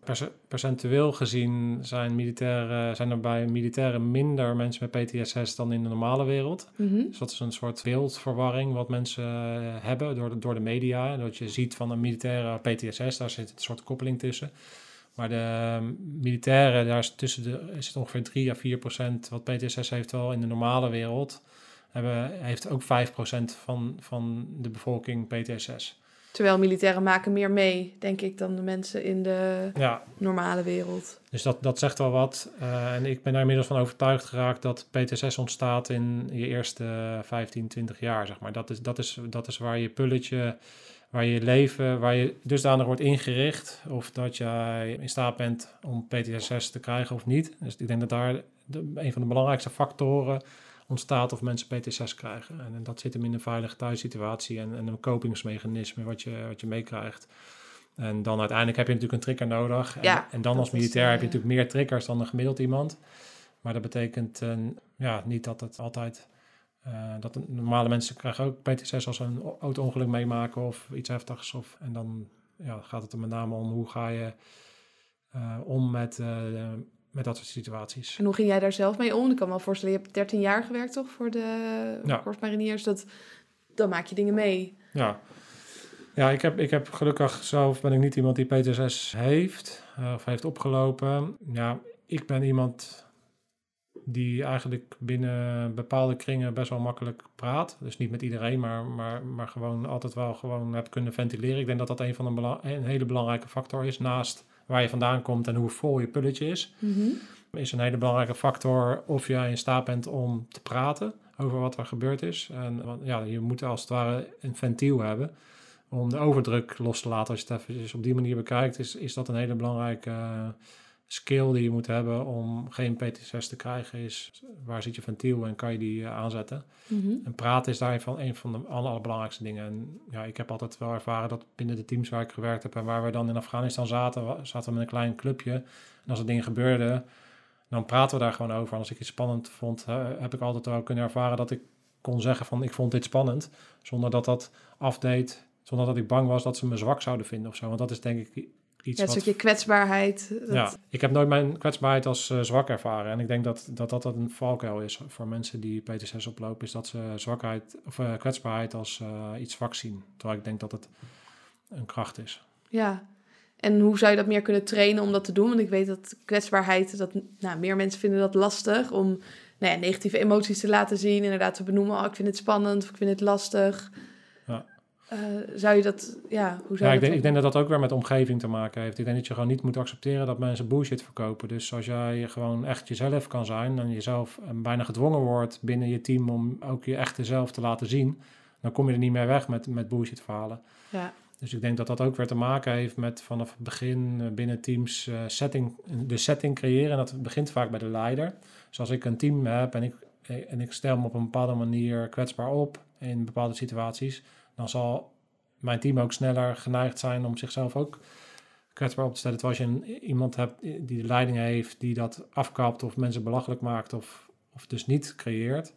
percentueel gezien zijn, militairen, zijn er bij militairen minder mensen met PTSS dan in de normale wereld. Mm -hmm. Dus dat is een soort beeldverwarring wat mensen hebben door de, door de media. Dat je ziet van een militaire PTSS, daar zit een soort koppeling tussen. Maar de militairen, daar is tussen de, is het ongeveer 3 à 4 procent wat PTSS heeft wel in de normale wereld. Hebben, heeft ook 5 procent van, van de bevolking PTSS. Terwijl militairen maken meer mee, denk ik, dan de mensen in de ja. normale wereld. Dus dat, dat zegt wel wat. Uh, en ik ben daar inmiddels van overtuigd geraakt dat PTSS ontstaat in je eerste 15, 20 jaar, zeg maar. Dat is, dat is, dat is waar je pulletje, waar je leven, waar je dusdanig wordt ingericht. Of dat jij in staat bent om PTSS te krijgen of niet. Dus ik denk dat daar de, een van de belangrijkste factoren ontstaat of mensen PTSS krijgen. En, en dat zit hem in een veilige thuissituatie en, en een kopingsmechanisme wat je, wat je meekrijgt. En dan uiteindelijk heb je natuurlijk een trigger nodig. En, ja, en dan als militair is, heb je natuurlijk meer triggers dan een gemiddeld iemand. Maar dat betekent uh, ja, niet dat het altijd... Uh, dat normale mensen krijgen ook PTSS als ze een auto-ongeluk meemaken of iets heftigs. Of, en dan ja, gaat het er met name om hoe ga je uh, om met, uh, met dat soort situaties. En hoe ging jij daar zelf mee om? Ik kan me wel voorstellen, je hebt 13 jaar gewerkt toch voor de Ja. korpsmariniers. Dat, dan maak je dingen mee. Ja, ja ik, heb, ik heb gelukkig zelf ben ik niet iemand die PTSS heeft uh, of heeft opgelopen. Ja, ik ben iemand die eigenlijk binnen bepaalde kringen best wel makkelijk praat. Dus niet met iedereen, maar, maar, maar gewoon altijd wel gewoon heb kunnen ventileren. Ik denk dat dat een van de een hele belangrijke factor is. Naast waar je vandaan komt en hoe vol je pulletje is, Mm -hmm. is een hele belangrijke factor of jij in staat bent om te praten over wat er gebeurd is. En ja, je moet als het ware een ventiel hebben om de overdruk los te laten. Als je het even op die manier bekijkt, is, is dat een hele belangrijke uh, skill die je moet hebben om geen PTSS te krijgen. Is waar zit je ventiel en kan je die uh, aanzetten? Mm -hmm. En praten is daarvan een van de allerbelangrijkste dingen. En ja, ik heb altijd wel ervaren dat binnen de teams waar ik gewerkt heb en waar we dan in Afghanistan zaten, zaten we met een klein clubje. En als er dingen gebeurden, dan praten we daar gewoon over. En als ik iets spannend vond, uh, heb ik altijd wel kunnen ervaren dat ik kon zeggen van ik vond dit spannend. Zonder dat dat afdeed, zonder dat ik bang was dat ze me zwak zouden vinden of zo. Want dat is denk ik iets ja, een stukje kwetsbaarheid. Dat... Ja, ik heb nooit mijn kwetsbaarheid als uh, zwak ervaren. En ik denk dat dat, dat een valkuil is voor mensen die PTSS oplopen. Is dat ze zwakheid of uh, kwetsbaarheid als uh, iets zwak zien. Terwijl ik denk dat het een kracht is. Ja, en hoe zou je dat meer kunnen trainen om dat te doen? Want ik weet dat kwetsbaarheid, dat nou, meer mensen vinden dat lastig om nou ja, negatieve emoties te laten zien. Inderdaad te benoemen, oh, ik vind het spannend of ik vind het lastig. Uh, zou je dat, ja, hoe zou ja, ik, denk, dat ik denk dat dat ook weer met omgeving te maken heeft. Ik denk dat je gewoon niet moet accepteren dat mensen bullshit verkopen. Dus als jij gewoon echt jezelf kan zijn en jezelf eh, bijna gedwongen wordt binnen je team om ook je echte zelf te laten zien, dan kom je er niet meer weg met, met bullshit verhalen. Ja. Dus ik denk dat dat ook weer te maken heeft met vanaf het begin uh, binnen teams uh, setting, de setting creëren. En dat begint vaak bij de leider. Dus als ik een team heb en ik, en ik stel me op een bepaalde manier kwetsbaar op in bepaalde situaties, dan zal mijn team ook sneller geneigd zijn om zichzelf ook kwetsbaar op te stellen. Terwijl als je iemand hebt die de leiding heeft, die dat afkapt of mensen belachelijk maakt of, of dus niet creëert,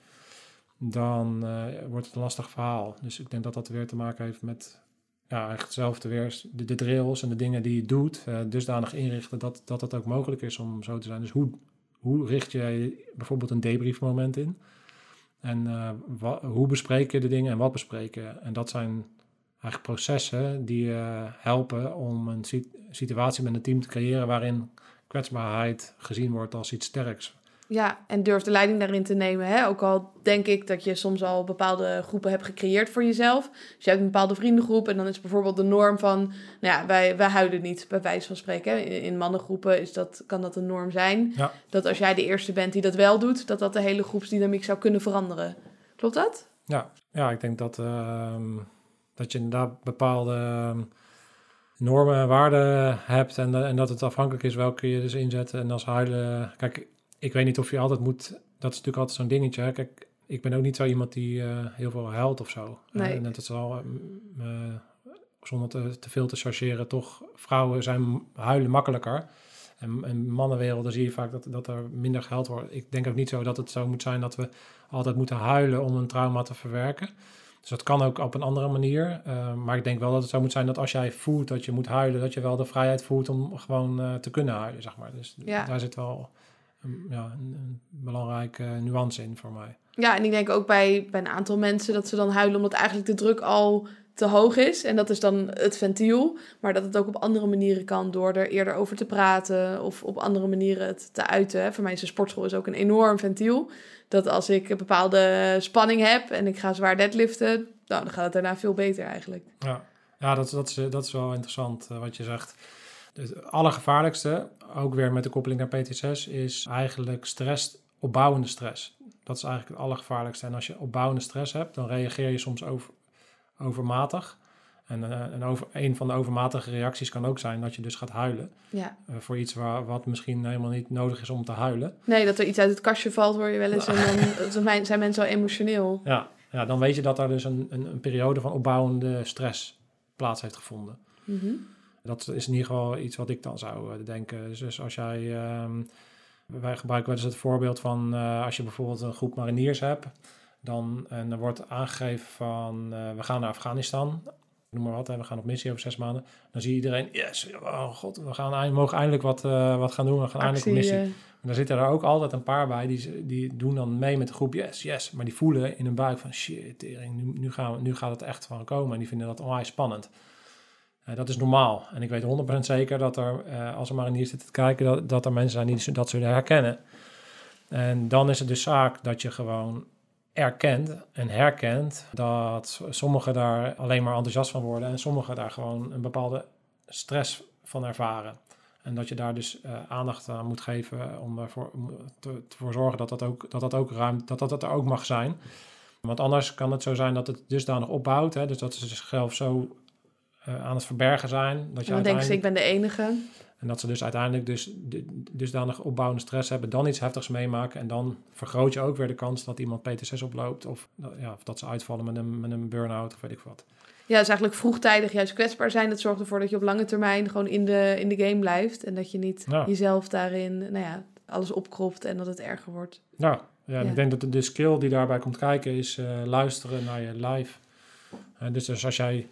dan uh, wordt het een lastig verhaal. Dus ik denk dat dat weer te maken heeft met ja, echt weer, de, de drills en de dingen die je doet, uh, dusdanig inrichten dat, dat het ook mogelijk is om zo te zijn. Dus hoe, hoe richt je bijvoorbeeld een debriefmoment in? En uh, wa, hoe bespreek je de dingen en wat bespreek je? En dat zijn eigenlijk processen die uh, helpen om een situatie met een team te creëren waarin kwetsbaarheid gezien wordt als iets sterks. Ja, en durf de leiding daarin te nemen. Hè? Ook al denk ik dat je soms al bepaalde groepen hebt gecreëerd voor jezelf. Dus je hebt een bepaalde vriendengroep en dan is bijvoorbeeld de norm van... Nou ja, wij, wij huilen niet, bij wijze van spreken. In, in mannengroepen is dat, kan dat een norm zijn. Ja. Dat als jij de eerste bent die dat wel doet, dat dat de hele groepsdynamiek zou kunnen veranderen. Klopt dat? Ja, ja ik denk dat, uh, dat je inderdaad bepaalde... Uh, normen en waarden hebt en, en dat het afhankelijk is welke je dus inzet. En als huilen... Kijk, ik weet niet of je altijd moet. Dat is natuurlijk altijd zo'n dingetje. Hè? Kijk, ik ben ook niet zo iemand die uh, heel veel huilt of zo. Nee. En dat is al, uh, zonder te, te, veel te chargeren, toch vrouwen zijn huilen makkelijker. En in mannenwerelden zie je vaak dat, dat er minder gehuild wordt. Ik denk ook niet zo dat het zo moet zijn dat we altijd moeten huilen om een trauma te verwerken. Dus dat kan ook op een andere manier. Uh, maar ik denk wel dat het zo moet zijn dat als jij voelt dat je moet huilen, dat je wel de vrijheid voelt om gewoon te kunnen huilen, zeg maar. Dus ja. daar zit wel ja, een, een belangrijke nuance in voor mij. Ja, en ik denk ook bij, bij een aantal mensen dat ze dan huilen omdat eigenlijk de druk al te hoog is. En dat is dan het ventiel. Maar dat het ook op andere manieren kan door er eerder over te praten of op andere manieren het te uiten. Voor mij is de sportschool is ook een enorm ventiel. Dat als ik een bepaalde spanning heb en ik ga zwaar deadliften, nou, dan gaat het daarna veel beter eigenlijk. Ja, ja dat, dat, is, dat is wel interessant uh, wat je zegt. Het allergevaarlijkste, ook weer met de koppeling naar PTSS, is eigenlijk stress, opbouwende stress. Dat is eigenlijk het allergevaarlijkste. En als je opbouwende stress hebt, dan reageer je soms over, overmatig. En, uh, en over, een van de overmatige reacties kan ook zijn dat je dus gaat huilen. Ja. Uh, voor iets waar, wat misschien helemaal niet nodig is om te huilen. Nee, dat er iets uit het kastje valt, hoor je wel eens. En dan zijn mensen wel emotioneel. Ja, ja, dan weet je dat er dus een, een, een periode van opbouwende stress plaats heeft gevonden. Mm -hmm. Dat is in ieder geval iets wat ik dan zou denken. Dus, dus als jij. Um, wij gebruiken wel eens het voorbeeld van uh, als je bijvoorbeeld een groep mariniers hebt. Dan, en er wordt aangegeven van uh, we gaan naar Afghanistan. Noem maar wat, hè, we gaan op missie over zes maanden. Dan zie je iedereen, yes, oh god, we gaan, mogen eindelijk wat, uh, wat gaan doen. We gaan Actie, eindelijk op missie. En dan zitten er ook altijd een paar bij die, die doen dan mee met de groep, yes, yes. Maar die voelen in hun buik van shit, nu, nu, gaan we, nu gaat het echt van komen. En die vinden dat onwijs spannend. Uh, dat is normaal. En ik weet 100% zeker dat er, uh, als er mariniers zitten te kijken, dat, dat er mensen zijn die dat zullen herkennen. En dan is het dus zaak dat je gewoon erkent en herkent dat sommigen daar alleen maar enthousiast van worden en sommigen daar gewoon een bepaalde stress van ervaren. En dat je daar dus uh, aandacht aan moet geven om ervoor te, zorgen dat dat ook, dat dat ook ruim, dat dat, dat er ook mag zijn. Want anders kan het zo zijn dat het dusdanig opbouwt. Hè, dus dat ze zichzelf zo uh, aan het verbergen zijn. Dat je dan denken ze, ik ben de enige. En dat ze dus uiteindelijk dus, dusdanig opbouwende stress hebben, dan iets heftigs meemaken. En dan vergroot je ook weer de kans dat iemand PTSS oploopt. Of, ja, of dat ze uitvallen met een, met een burn-out of weet ik wat. Ja, dus eigenlijk vroegtijdig juist kwetsbaar zijn. Dat zorgt ervoor dat je op lange termijn gewoon in de, in de game blijft. En dat je niet ja. jezelf daarin, nou ja, alles opkropt en dat het erger wordt. Ja, ja, ja. ik denk dat de, de skill die daarbij komt kijken is uh, luisteren naar je live. Uh, dus, dus als jij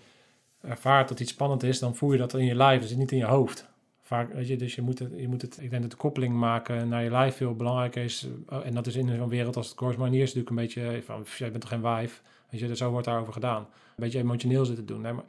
ervaart dat iets spannend is, dan voel je dat in je lijf, dus niet in je hoofd. Vaak, weet je, dus je moet, het, je moet het, ik denk dat de koppeling maken naar je lijf veel belangrijker is. En dat is in zo'n wereld als het Course Manier is natuurlijk een beetje van, jij bent toch geen wijf? Weet je, dus zo wordt daarover gedaan. Een beetje emotioneel zitten doen. Nee, maar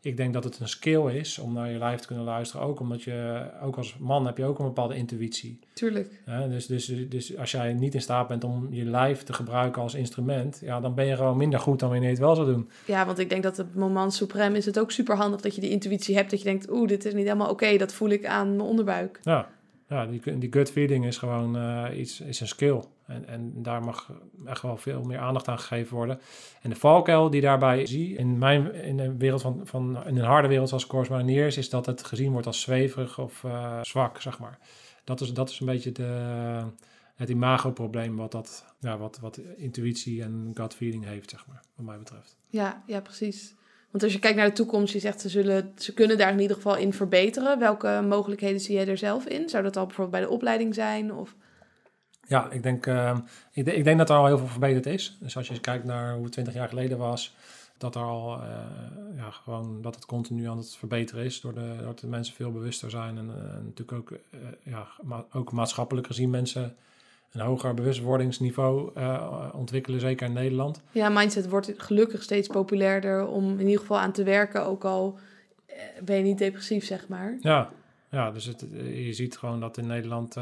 ik denk dat het een skill is om naar je lijf te kunnen luisteren. Ook omdat je, ook als man heb je ook een bepaalde intuïtie. Tuurlijk. Dus, dus, dus als jij niet in staat bent om je lijf te gebruiken als instrument, ja, dan ben je gewoon minder goed dan wanneer je het wel zou doen. Ja, want ik denk dat het moment suprem is het ook super handig dat je die intuïtie hebt. Dat je denkt, oeh, dit is niet helemaal oké, dat voel ik aan mijn onderbuik. Ja, ja die, die gut feeling is gewoon uh, iets, is een skill. En, en daar mag echt wel veel meer aandacht aan gegeven worden. En de valkuil die daarbij zie in mijn in een wereld van, van in een harde wereld zoals Course Mariniers, is dat het gezien wordt als zweverig of uh, zwak, zeg maar. Dat is, dat is een beetje de, het imagoprobleem wat, dat, ja, wat, wat intuïtie en gut feeling heeft, zeg maar, wat mij betreft. Ja, ja, precies. Want als je kijkt naar de toekomst, je zegt ze, zullen, ze kunnen daar in ieder geval in verbeteren. Welke mogelijkheden zie jij er zelf in? Zou dat al bijvoorbeeld bij de opleiding zijn? Of... Ja, ik denk, uh, ik, denk dat er al heel veel verbeterd is. Dus als je kijkt naar hoe het 20 jaar geleden was, dat er al uh, ja, gewoon dat het continu aan het verbeteren is, doordat de, de mensen veel bewuster zijn. En uh, natuurlijk ook, ja, ma ook maatschappelijk gezien mensen een hoger bewustwordingsniveau ontwikkelen, zeker in Nederland. Ja, mindset wordt gelukkig steeds populairder om in ieder geval aan te werken, ook al ben je niet depressief, zeg maar. Ja, ja dus het, je ziet gewoon dat in Nederland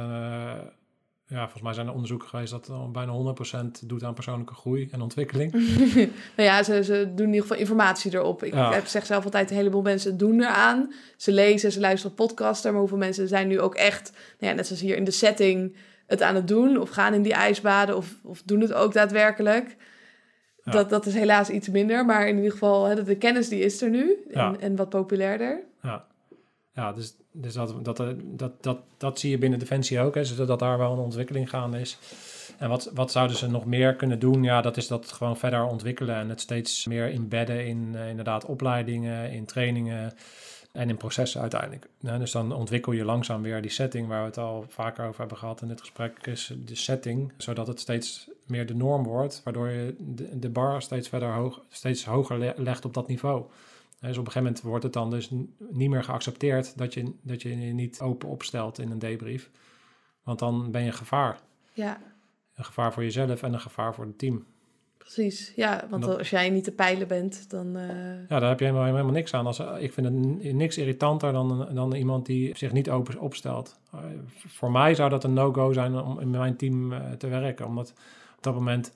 ja, volgens mij zijn er onderzoeken geweest dat bijna 100% doet aan persoonlijke groei en ontwikkeling. nou ja, ze, ze doen in ieder geval informatie erop. Ik ja. heb, zeg zelf altijd, een heleboel mensen doen eraan. Ze lezen, ze luisteren podcasten, maar hoeveel mensen zijn nu ook echt, nou ja, net zoals hier in de setting, het aan het doen of gaan in die ijsbaden of, of doen het ook daadwerkelijk. Ja. Dat, dat is helaas iets minder, maar in ieder geval, hè, de kennis die is er nu en, ja. en wat populairder. Ja, ja dus dus dat, dat, dat, dat, dat zie je binnen Defensie ook, hè, zodat daar wel een ontwikkeling gaande is. En wat, wat zouden ze nog meer kunnen doen? Ja, dat is dat gewoon verder ontwikkelen en het steeds meer embedden in uh, inderdaad opleidingen, in trainingen en in processen uiteindelijk. Dus dan ontwikkel je langzaam weer die setting waar we het al vaker over hebben gehad in dit gesprek, is de setting, zodat het steeds meer de norm wordt, waardoor je de, de bar steeds verder hoog, steeds hoger legt op dat niveau. Dus op een gegeven moment wordt het dan dus niet meer geaccepteerd dat je, dat je je niet open opstelt in een debrief. Want dan ben je een gevaar. Ja. Een gevaar voor jezelf en een gevaar voor het team. Precies, ja, want als jij niet te peilen bent, dan... Uh... Ja, daar heb je helemaal, helemaal niks aan. Als, ik vind het niks irritanter dan, dan iemand die zich niet open opstelt. Uh, voor mij zou dat een no-go zijn om in mijn team uh, te werken. Omdat op dat moment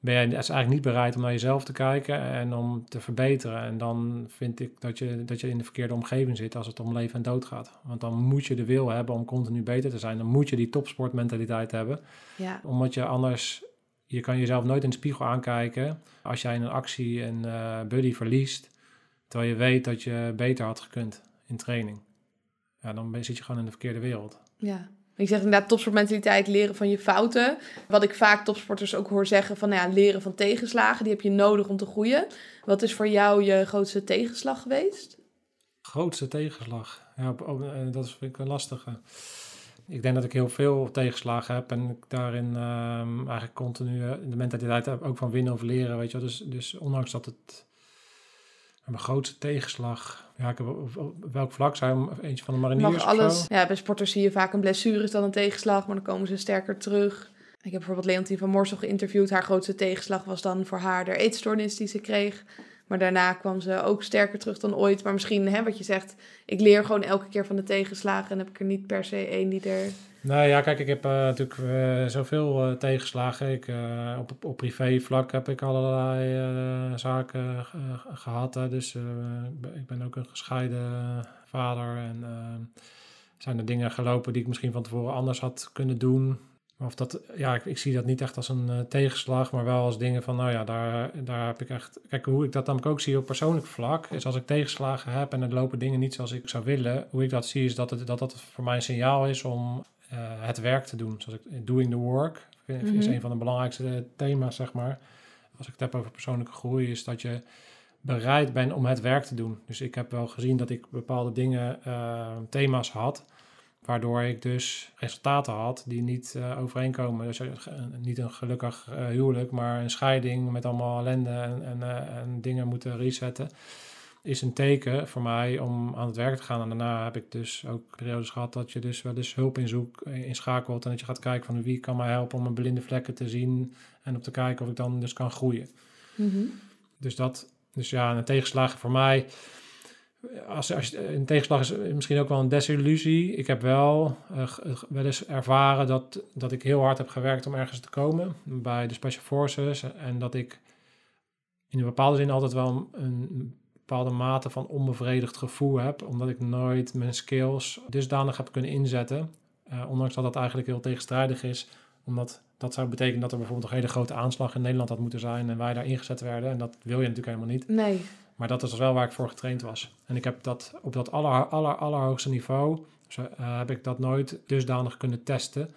ben jij eigenlijk niet bereid om naar jezelf te kijken en om te verbeteren. En dan vind ik dat je, dat je in de verkeerde omgeving zit als het om leven en dood gaat. Want dan moet je de wil hebben om continu beter te zijn. Dan moet je die topsportmentaliteit hebben. Ja. Omdat je anders, je kan jezelf nooit in de spiegel aankijken als jij in een actie een uh, buddy verliest. Terwijl je weet dat je beter had gekund in training. Ja, dan zit je gewoon in de verkeerde wereld. Ja, ik zeg inderdaad topsportmentaliteit, leren van je fouten. Wat ik vaak topsporters ook hoor zeggen van nou ja, leren van tegenslagen. Die heb je nodig om te groeien. Wat is voor jou je grootste tegenslag geweest? Grootste tegenslag? Ja, eh, dat vind ik een lastige. Ik denk dat ik heel veel tegenslagen heb en ik daarin um, eigenlijk continu eh, de mentaliteit heb ook van winnen of leren. Weet je Dus, dus ondanks dat het mijn grootste tegenslag. Ja, ik heb, op, welk vlak zijn eentje van de mariniers? Mag alles. Ja, bij sporters zie je vaak een blessure is dan een tegenslag, maar dan komen ze sterker terug. Ik heb bijvoorbeeld Leontien van Morsel geïnterviewd. Haar grootste tegenslag was dan voor haar de eetstoornis die ze kreeg. Maar daarna kwam ze ook sterker terug dan ooit. Maar misschien, hè, wat je zegt, ik leer gewoon elke keer van de tegenslagen en heb ik er niet per se één die er nou ja, kijk, ik heb uh, natuurlijk uh, zoveel uh, tegenslagen. Ik, op, op, op privé vlak heb ik allerlei zaken gehad. Hè. Dus ik ben ook een gescheiden vader. En zijn er dingen gelopen die ik misschien van tevoren anders had kunnen doen. Of dat, ja, ik, ik zie dat niet echt als een tegenslag, maar wel als dingen van, nou ja, daar, daar heb ik echt... Kijk, hoe ik dat namelijk ook zie op persoonlijk vlak, is als ik tegenslagen heb en er lopen dingen niet zoals ik zou willen, hoe ik dat zie is dat het, dat, dat voor mij een signaal is om uh, het werk te doen. Zoals ik, doing the work is mm -hmm. een van de belangrijkste thema's, zeg maar. Als ik het heb over persoonlijke groei, is dat je bereid bent om het werk te doen. Dus ik heb wel gezien dat ik bepaalde dingen, uh, thema's had, waardoor ik dus resultaten had die niet uh, overeenkomen. Dus niet een gelukkig huwelijk, maar een scheiding met allemaal ellende en, en, en dingen moeten resetten is een teken voor mij om aan het werk te gaan. En daarna heb ik dus ook periodes gehad dat je dus wel eens hulp inzoekt, eh, inschakelt. En dat je gaat kijken van wie kan mij helpen om mijn blinde vlekken te zien. En om te kijken of ik dan dus kan groeien. Mm -hmm. Dus dat, dus ja, een tegenslagen voor mij als, als, een tegenslag is misschien ook wel een desillusie. Ik heb wel, uh, wel eens ervaren dat, dat ik heel hard heb gewerkt om ergens te komen bij de Special Forces. En dat ik in een bepaalde zin altijd wel een, bepaalde mate van onbevredigd gevoel heb. Omdat ik nooit mijn skills dusdanig heb kunnen inzetten. Ondanks dat dat eigenlijk heel tegenstrijdig is. Omdat dat zou betekenen dat er bijvoorbeeld een hele grote aanslag in Nederland had moeten zijn. En wij daar ingezet werden. En dat wil je natuurlijk helemaal niet. Nee. Maar dat is wel waar ik voor getraind was. En ik heb dat op dat aller, aller, allerhoogste niveau, uh, heb ik dat nooit dusdanig kunnen testen.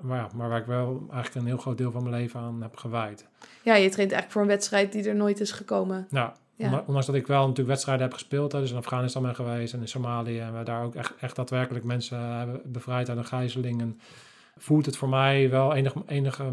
Maar, ja, maar waar ik wel eigenlijk een heel groot deel van mijn leven aan heb gewijd. Ja, je traint eigenlijk voor een wedstrijd die er nooit is gekomen. Nou, ja. ondanks dat ik wel natuurlijk wedstrijden heb gespeeld. Hè, dus in Afghanistan ben geweest en in Somalië. En we daar ook echt, echt daadwerkelijk mensen hebben bevrijd uit een gijzeling. En voelt het voor mij wel enige, enige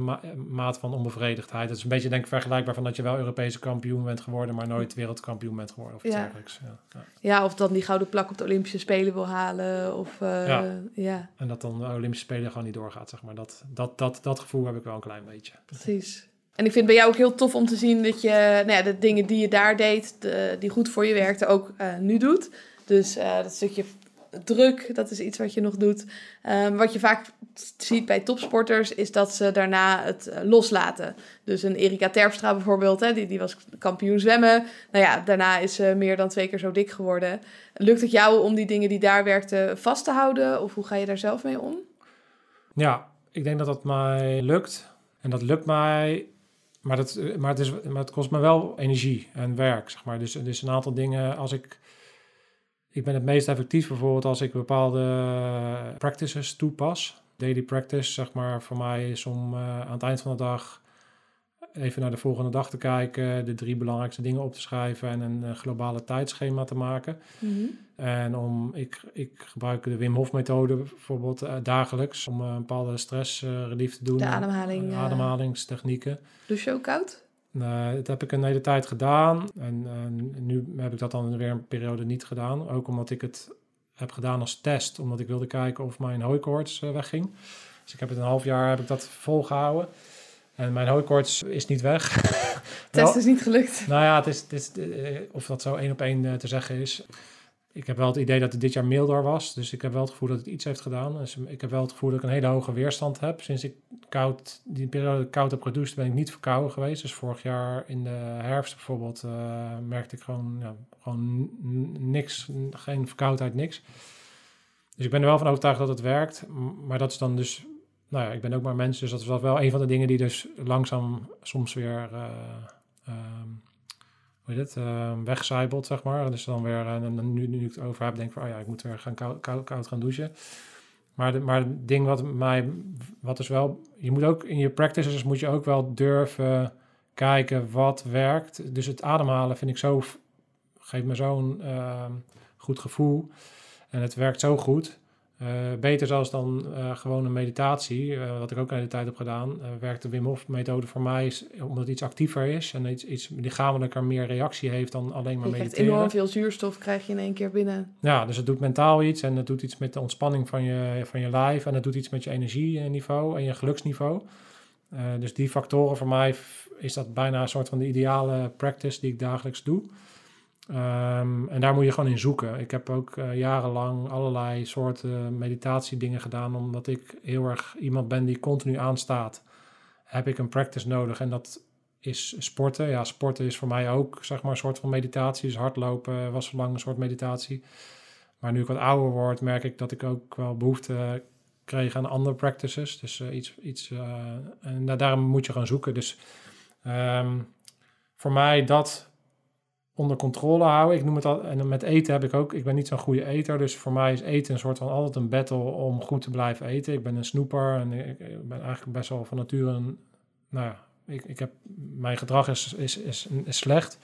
maat van onbevredigdheid. Het is een beetje denk ik vergelijkbaar van dat je wel Europese kampioen bent geworden, maar nooit wereldkampioen bent geworden of iets ja. dergelijks. Ja, ja. ja, of dan die gouden plak op de Olympische Spelen wil halen. Of, uh, ja. ja. En dat dan de Olympische Spelen gewoon niet doorgaat, zeg maar. Dat, dat, dat, dat gevoel heb ik wel een klein beetje. Precies. En ik vind bij jou ook heel tof om te zien dat je nou ja, de dingen die je daar deed, de, die goed voor je werkten, ook uh, nu doet. Dus uh, dat stukje druk, dat is iets wat je nog doet. Um, wat je vaak ziet bij topsporters, is dat ze daarna het uh, loslaten. Dus een Erika Terpstra bijvoorbeeld, hè, die, die was kampioen zwemmen. Nou ja, daarna is ze meer dan twee keer zo dik geworden. Lukt het jou om die dingen die daar werkten vast te houden? Of hoe ga je daar zelf mee om? Ja, ik denk dat dat mij lukt. En dat lukt mij maar, dat, maar, het is, maar het kost me wel energie en werk, zeg maar. Dus, dus een aantal dingen, als ik ik ben het meest effectief bijvoorbeeld als ik bepaalde practices toepas. Daily practice, zeg maar, voor mij is om uh, aan het eind van de dag even naar de volgende dag te kijken, de drie belangrijkste dingen op te schrijven en een uh, globale tijdschema te maken. Mm -hmm. En om, ik, ik gebruik de Wim Hof methode bijvoorbeeld uh, dagelijks om een bepaalde stressrelief te doen. De ademhaling. ademhalingstechnieken. Douche je ook koud? Uh, dat heb ik een hele tijd gedaan. En nu heb ik dat dan weer een periode niet gedaan. Ook omdat ik het heb gedaan als test. Omdat ik wilde kijken of mijn hooikoorts uh, wegging. Dus ik heb het een half jaar heb ik dat volgehouden. En mijn hooikoorts is niet weg. test is niet gelukt. Nou ja, het is, het is, of dat zo één op één te zeggen is ik heb wel het idee dat het dit jaar milder was. Dus ik heb wel het gevoel dat het iets heeft gedaan. Ik heb wel het gevoel dat ik een hele hoge weerstand heb. Sinds ik koud, die periode koud heb gedoucht, ben ik niet verkouden geweest. Dus vorig jaar in de herfst bijvoorbeeld uh, merkte ik gewoon, ja, gewoon niks, geen verkoudheid, niks. Dus ik ben er wel van overtuigd dat het werkt. Maar dat is dan dus, nou ja, ik ben ook maar mens. Dus dat is wel een van de dingen die dus langzaam soms weer... Uh, hoe wegcijpelt, zeg maar. Dus dan weer, en nu, nu ik het over heb, denk ik van, oh ja, ik moet weer gaan koud, koud, gaan douchen. Maar, de, maar het ding wat mij, wat is wel, je moet ook in je practices moet je ook wel durven kijken wat werkt. Dus het ademhalen vind ik zo, geeft me zo'n uh, goed gevoel. En het werkt zo goed. Uh, beter zelfs dan uh, gewoon een meditatie, uh, wat ik ook de hele tijd heb gedaan, werkt de Wim Hof methode voor mij, is, omdat het iets actiever is en iets, iets lichamelijker meer reactie heeft dan alleen maar je mediteren. enorm veel zuurstof krijg je in één keer binnen. Ja, dus het doet mentaal iets en het doet iets met de ontspanning van je, van je lijf en het doet iets met je energieniveau en je geluksniveau. dus die factoren voor mij is dat bijna een soort van de ideale practice die ik dagelijks doe. Um, en daar moet je gewoon in zoeken. Ik heb ook uh, jarenlang allerlei soorten meditatiedingen gedaan, omdat ik heel erg iemand ben die continu aanstaat. Heb ik een practice nodig en dat is sporten. Ja, sporten is voor mij ook zeg maar een soort van meditatie. Dus hardlopen was lang een soort meditatie. Maar nu ik wat ouder word, merk ik dat ik ook wel behoefte kreeg aan andere practices. Dus uh, iets, iets uh, en daarom moet je gaan zoeken. Dus um, voor mij dat onder controle houden. Ik noem het al, en met eten heb ik ook, ik ben niet zo'n goede eter, dus voor mij is eten een soort van altijd een battle om goed te blijven eten. Ik ben een snoeper en ik, ben eigenlijk best wel van nature een, nou ja, ik, ik heb, mijn gedrag is, is, is, is slecht.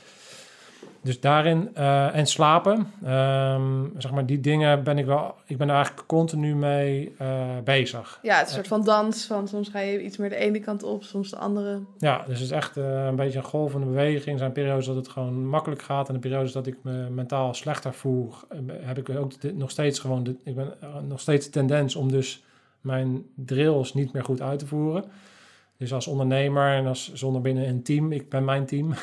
Dus daarin uh, en slapen, um, zeg maar, die dingen ben ik wel, ik ben er eigenlijk continu mee uh, bezig. Ja, het is een soort van dans, van soms ga je iets meer de ene kant op, soms de andere. Ja, dus het is echt uh, een beetje een golvende beweging. Er zijn periodes dat het gewoon makkelijk gaat en de periodes dat ik me mentaal slechter voel, heb ik ook nog steeds gewoon, de, ik ben nog steeds de tendens om dus mijn drills niet meer goed uit te voeren. Dus als ondernemer en als zonder binnen een team, ik ben mijn team.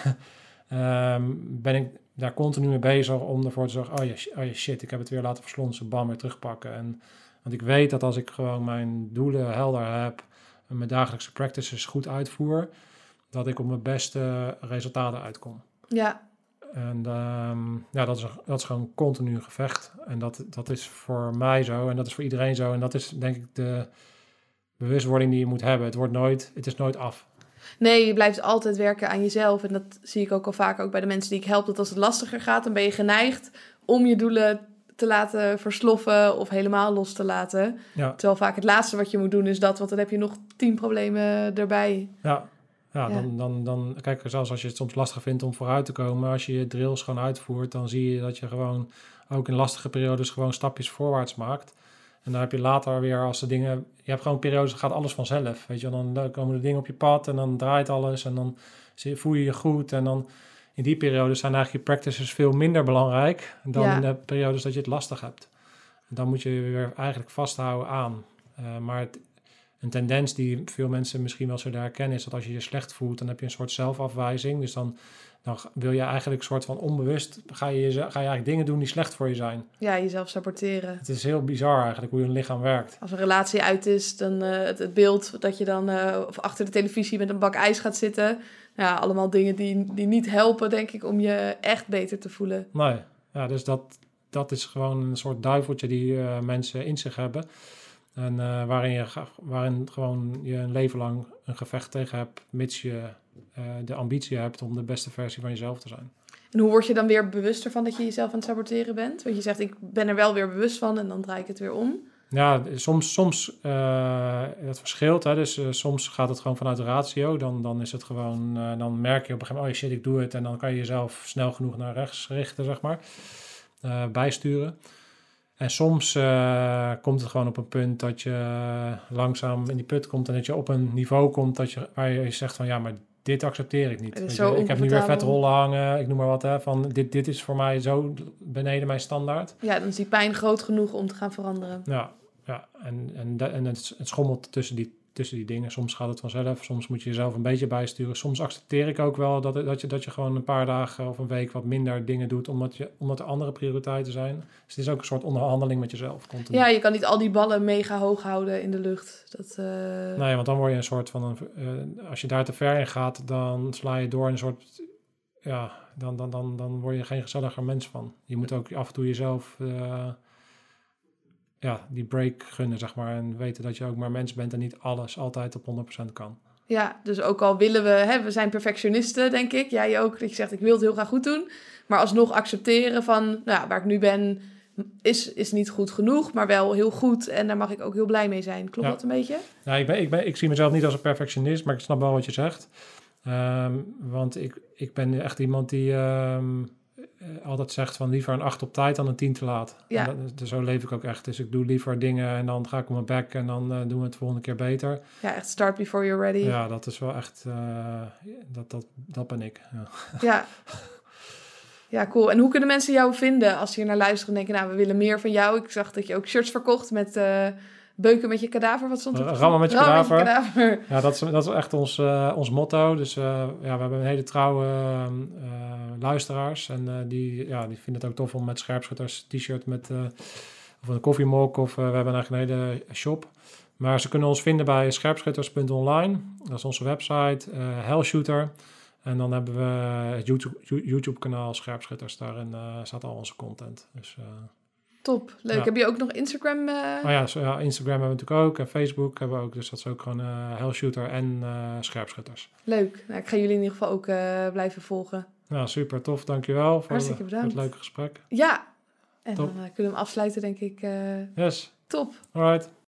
ehm, ben ik daar continu mee bezig om ervoor te zorgen, oh ja, sh- oh ja shit, ik heb het weer laten verslonsen, bam, weer terugpakken. En, want ik weet dat als ik gewoon mijn doelen helder heb en mijn dagelijkse practices goed uitvoer, dat ik op mijn beste resultaten uitkom. Ja, En ehm, ja, dat is, dat is gewoon continu een gevecht. En dat, dat is voor mij zo en dat is voor iedereen zo. En dat is denk ik de bewustwording die je moet hebben. Het, wordt nooit, het is nooit af. Nee, je blijft altijd werken aan jezelf. En dat zie ik ook al vaak ook bij de mensen die ik help. Dat als het lastiger gaat, dan ben je geneigd om je doelen te laten versloffen of helemaal los te laten. Ja, Terwijl vaak het laatste wat je moet doen is dat, want dan heb je nog tien problemen erbij. ja. Ja, Ja. Dan, dan, dan, kijk, zelfs als je het soms lastig vindt om vooruit te komen, als je je drills gewoon uitvoert, dan zie je dat je gewoon ook in lastige periodes gewoon stapjes voorwaarts maakt. En dan heb je later weer als de dingen, je hebt gewoon periodes, gaat alles vanzelf. Weet je, dan komen de dingen op je pad en dan draait alles en dan voel je je goed. En dan in die periodes zijn eigenlijk je practices veel minder belangrijk dan Ja. in de periodes dat je het lastig hebt. En dan moet je je weer eigenlijk vasthouden aan. Eh, maar het, een tendens die veel mensen misschien wel zullen herkennen, is dat als je je slecht voelt, dan heb je een soort zelfafwijzing. Dus dan, dan wil je eigenlijk een soort van onbewust, ga je, ga je eigenlijk dingen doen die slecht voor je zijn. Ja, jezelf saboteren. Het is heel bizar eigenlijk hoe je lichaam werkt. Als een relatie uit is, dan eh, het, het beeld dat je dan eh, of achter de televisie met een bak ijs gaat zitten. Ja, allemaal dingen die, die niet helpen, denk ik, om je echt beter te voelen. Nee, ja, dus dat, dat is gewoon een soort duiveltje die eh, mensen in zich hebben. En waarin, je, waarin gewoon je een leven lang een gevecht tegen hebt, mits je de ambitie hebt om de beste versie van jezelf te zijn. En hoe word je dan weer bewuster van dat je jezelf aan het saboteren bent? Want je zegt, ik ben er wel weer bewust van en dan draai ik het weer om. Ja, soms, soms eh het verschilt. Hè? Dus eh, soms gaat het gewoon vanuit de ratio. Dan, dan is het gewoon, eh, dan merk je op een gegeven moment, oh shit, ik doe het. En dan kan je jezelf snel genoeg naar rechts richten, zeg maar. Eh, bijsturen. En soms eh, komt het gewoon op een punt dat je langzaam in die put komt en dat je op een niveau komt dat je, waar je zegt van ja, maar dit accepteer ik niet. Weet je, ik heb nu weer vetrollen hangen, ik noem maar wat. Hè, van dit, dit is voor mij zo beneden mijn standaard. Ja, dan is die pijn groot genoeg om te gaan veranderen. Ja, ja. en, en, en het schommelt tussen die, tussen die dingen. Soms gaat het vanzelf, soms moet je jezelf een beetje bijsturen. Soms accepteer ik ook wel dat, dat, je, dat je gewoon een paar dagen of een week wat minder dingen doet, omdat, je, omdat er andere prioriteiten zijn. Dus het is ook een soort onderhandeling met jezelf. Continu. Ja, je kan niet al die ballen mega hoog houden in de lucht. Dat, eh, Nee, want dan word je een soort van, een, eh, als je daar te ver in gaat, dan sla je door een soort, ja, dan, dan, dan, dan word je geen gezelliger mens van. Je moet ook af en toe jezelf, eh, ja, die break gunnen, zeg maar. En weten dat je ook maar mens bent en niet alles altijd op 100% kan. Ja, dus ook al willen we, hè, we zijn perfectionisten, denk ik. Jij ook, dat je zegt, ik wil het heel graag goed doen. Maar alsnog accepteren van, nou, ja, waar ik nu ben, is, is niet goed genoeg, maar wel heel goed. En daar mag ik ook heel blij mee zijn. Klopt Ja. dat een beetje? Nou, ik, ben, ik, ben, ik zie mezelf niet als een perfectionist, maar ik snap wel wat je zegt. Ehm, want ik, ik ben echt iemand die ehm, eh, altijd zegt van liever een 8 op tijd dan een 10 te laat. Ja. Dat- zo leef ik ook echt. Dus ik doe liever dingen en dan ga ik op mijn bek en dan eh, doen we het de volgende keer beter. Ja, echt start before you're ready. Ja, dat is wel echt, eh, dat, dat, dat ben ik. Ja. Ja. Ja, cool. En hoe kunnen mensen jou vinden als ze hier naar luisteren en denken, nou, we willen meer van jou. Ik zag dat je ook shirts verkocht met eh, beuken met je kadaver. Wat stond er? Rammen met je Rammen kadaver. kadaver. Ja, dat is, dat is echt ons, eh, ons motto. Dus eh, ja, we hebben een hele trouwe eh, luisteraars. En die, ja, die vinden het ook tof om met scherpschutters t-shirt met of een koffiemok. Of we hebben eigenlijk een hele shop. Maar ze kunnen ons vinden bij scherpschutters.online. Dat is onze website. Hellshooter. En dan hebben we het YouTube, YouTube kanaal Scherpschutters. Daarin staat al onze content. Dus, Top, leuk. Ja. Heb je ook nog Instagram? eh? oh ja, ja, Instagram hebben we natuurlijk ook. En Facebook hebben we ook. Dus dat is ook gewoon eh Hellshooter en eh Scherpschutters. Leuk. Nou, ik ga jullie in ieder geval ook blijven volgen. Nou, super tof. Dankjewel voor, Hartstikke voor bedankt. het leuke gesprek. Ja. En Top. dan kunnen we hem afsluiten, denk ik. Yes, top. alright.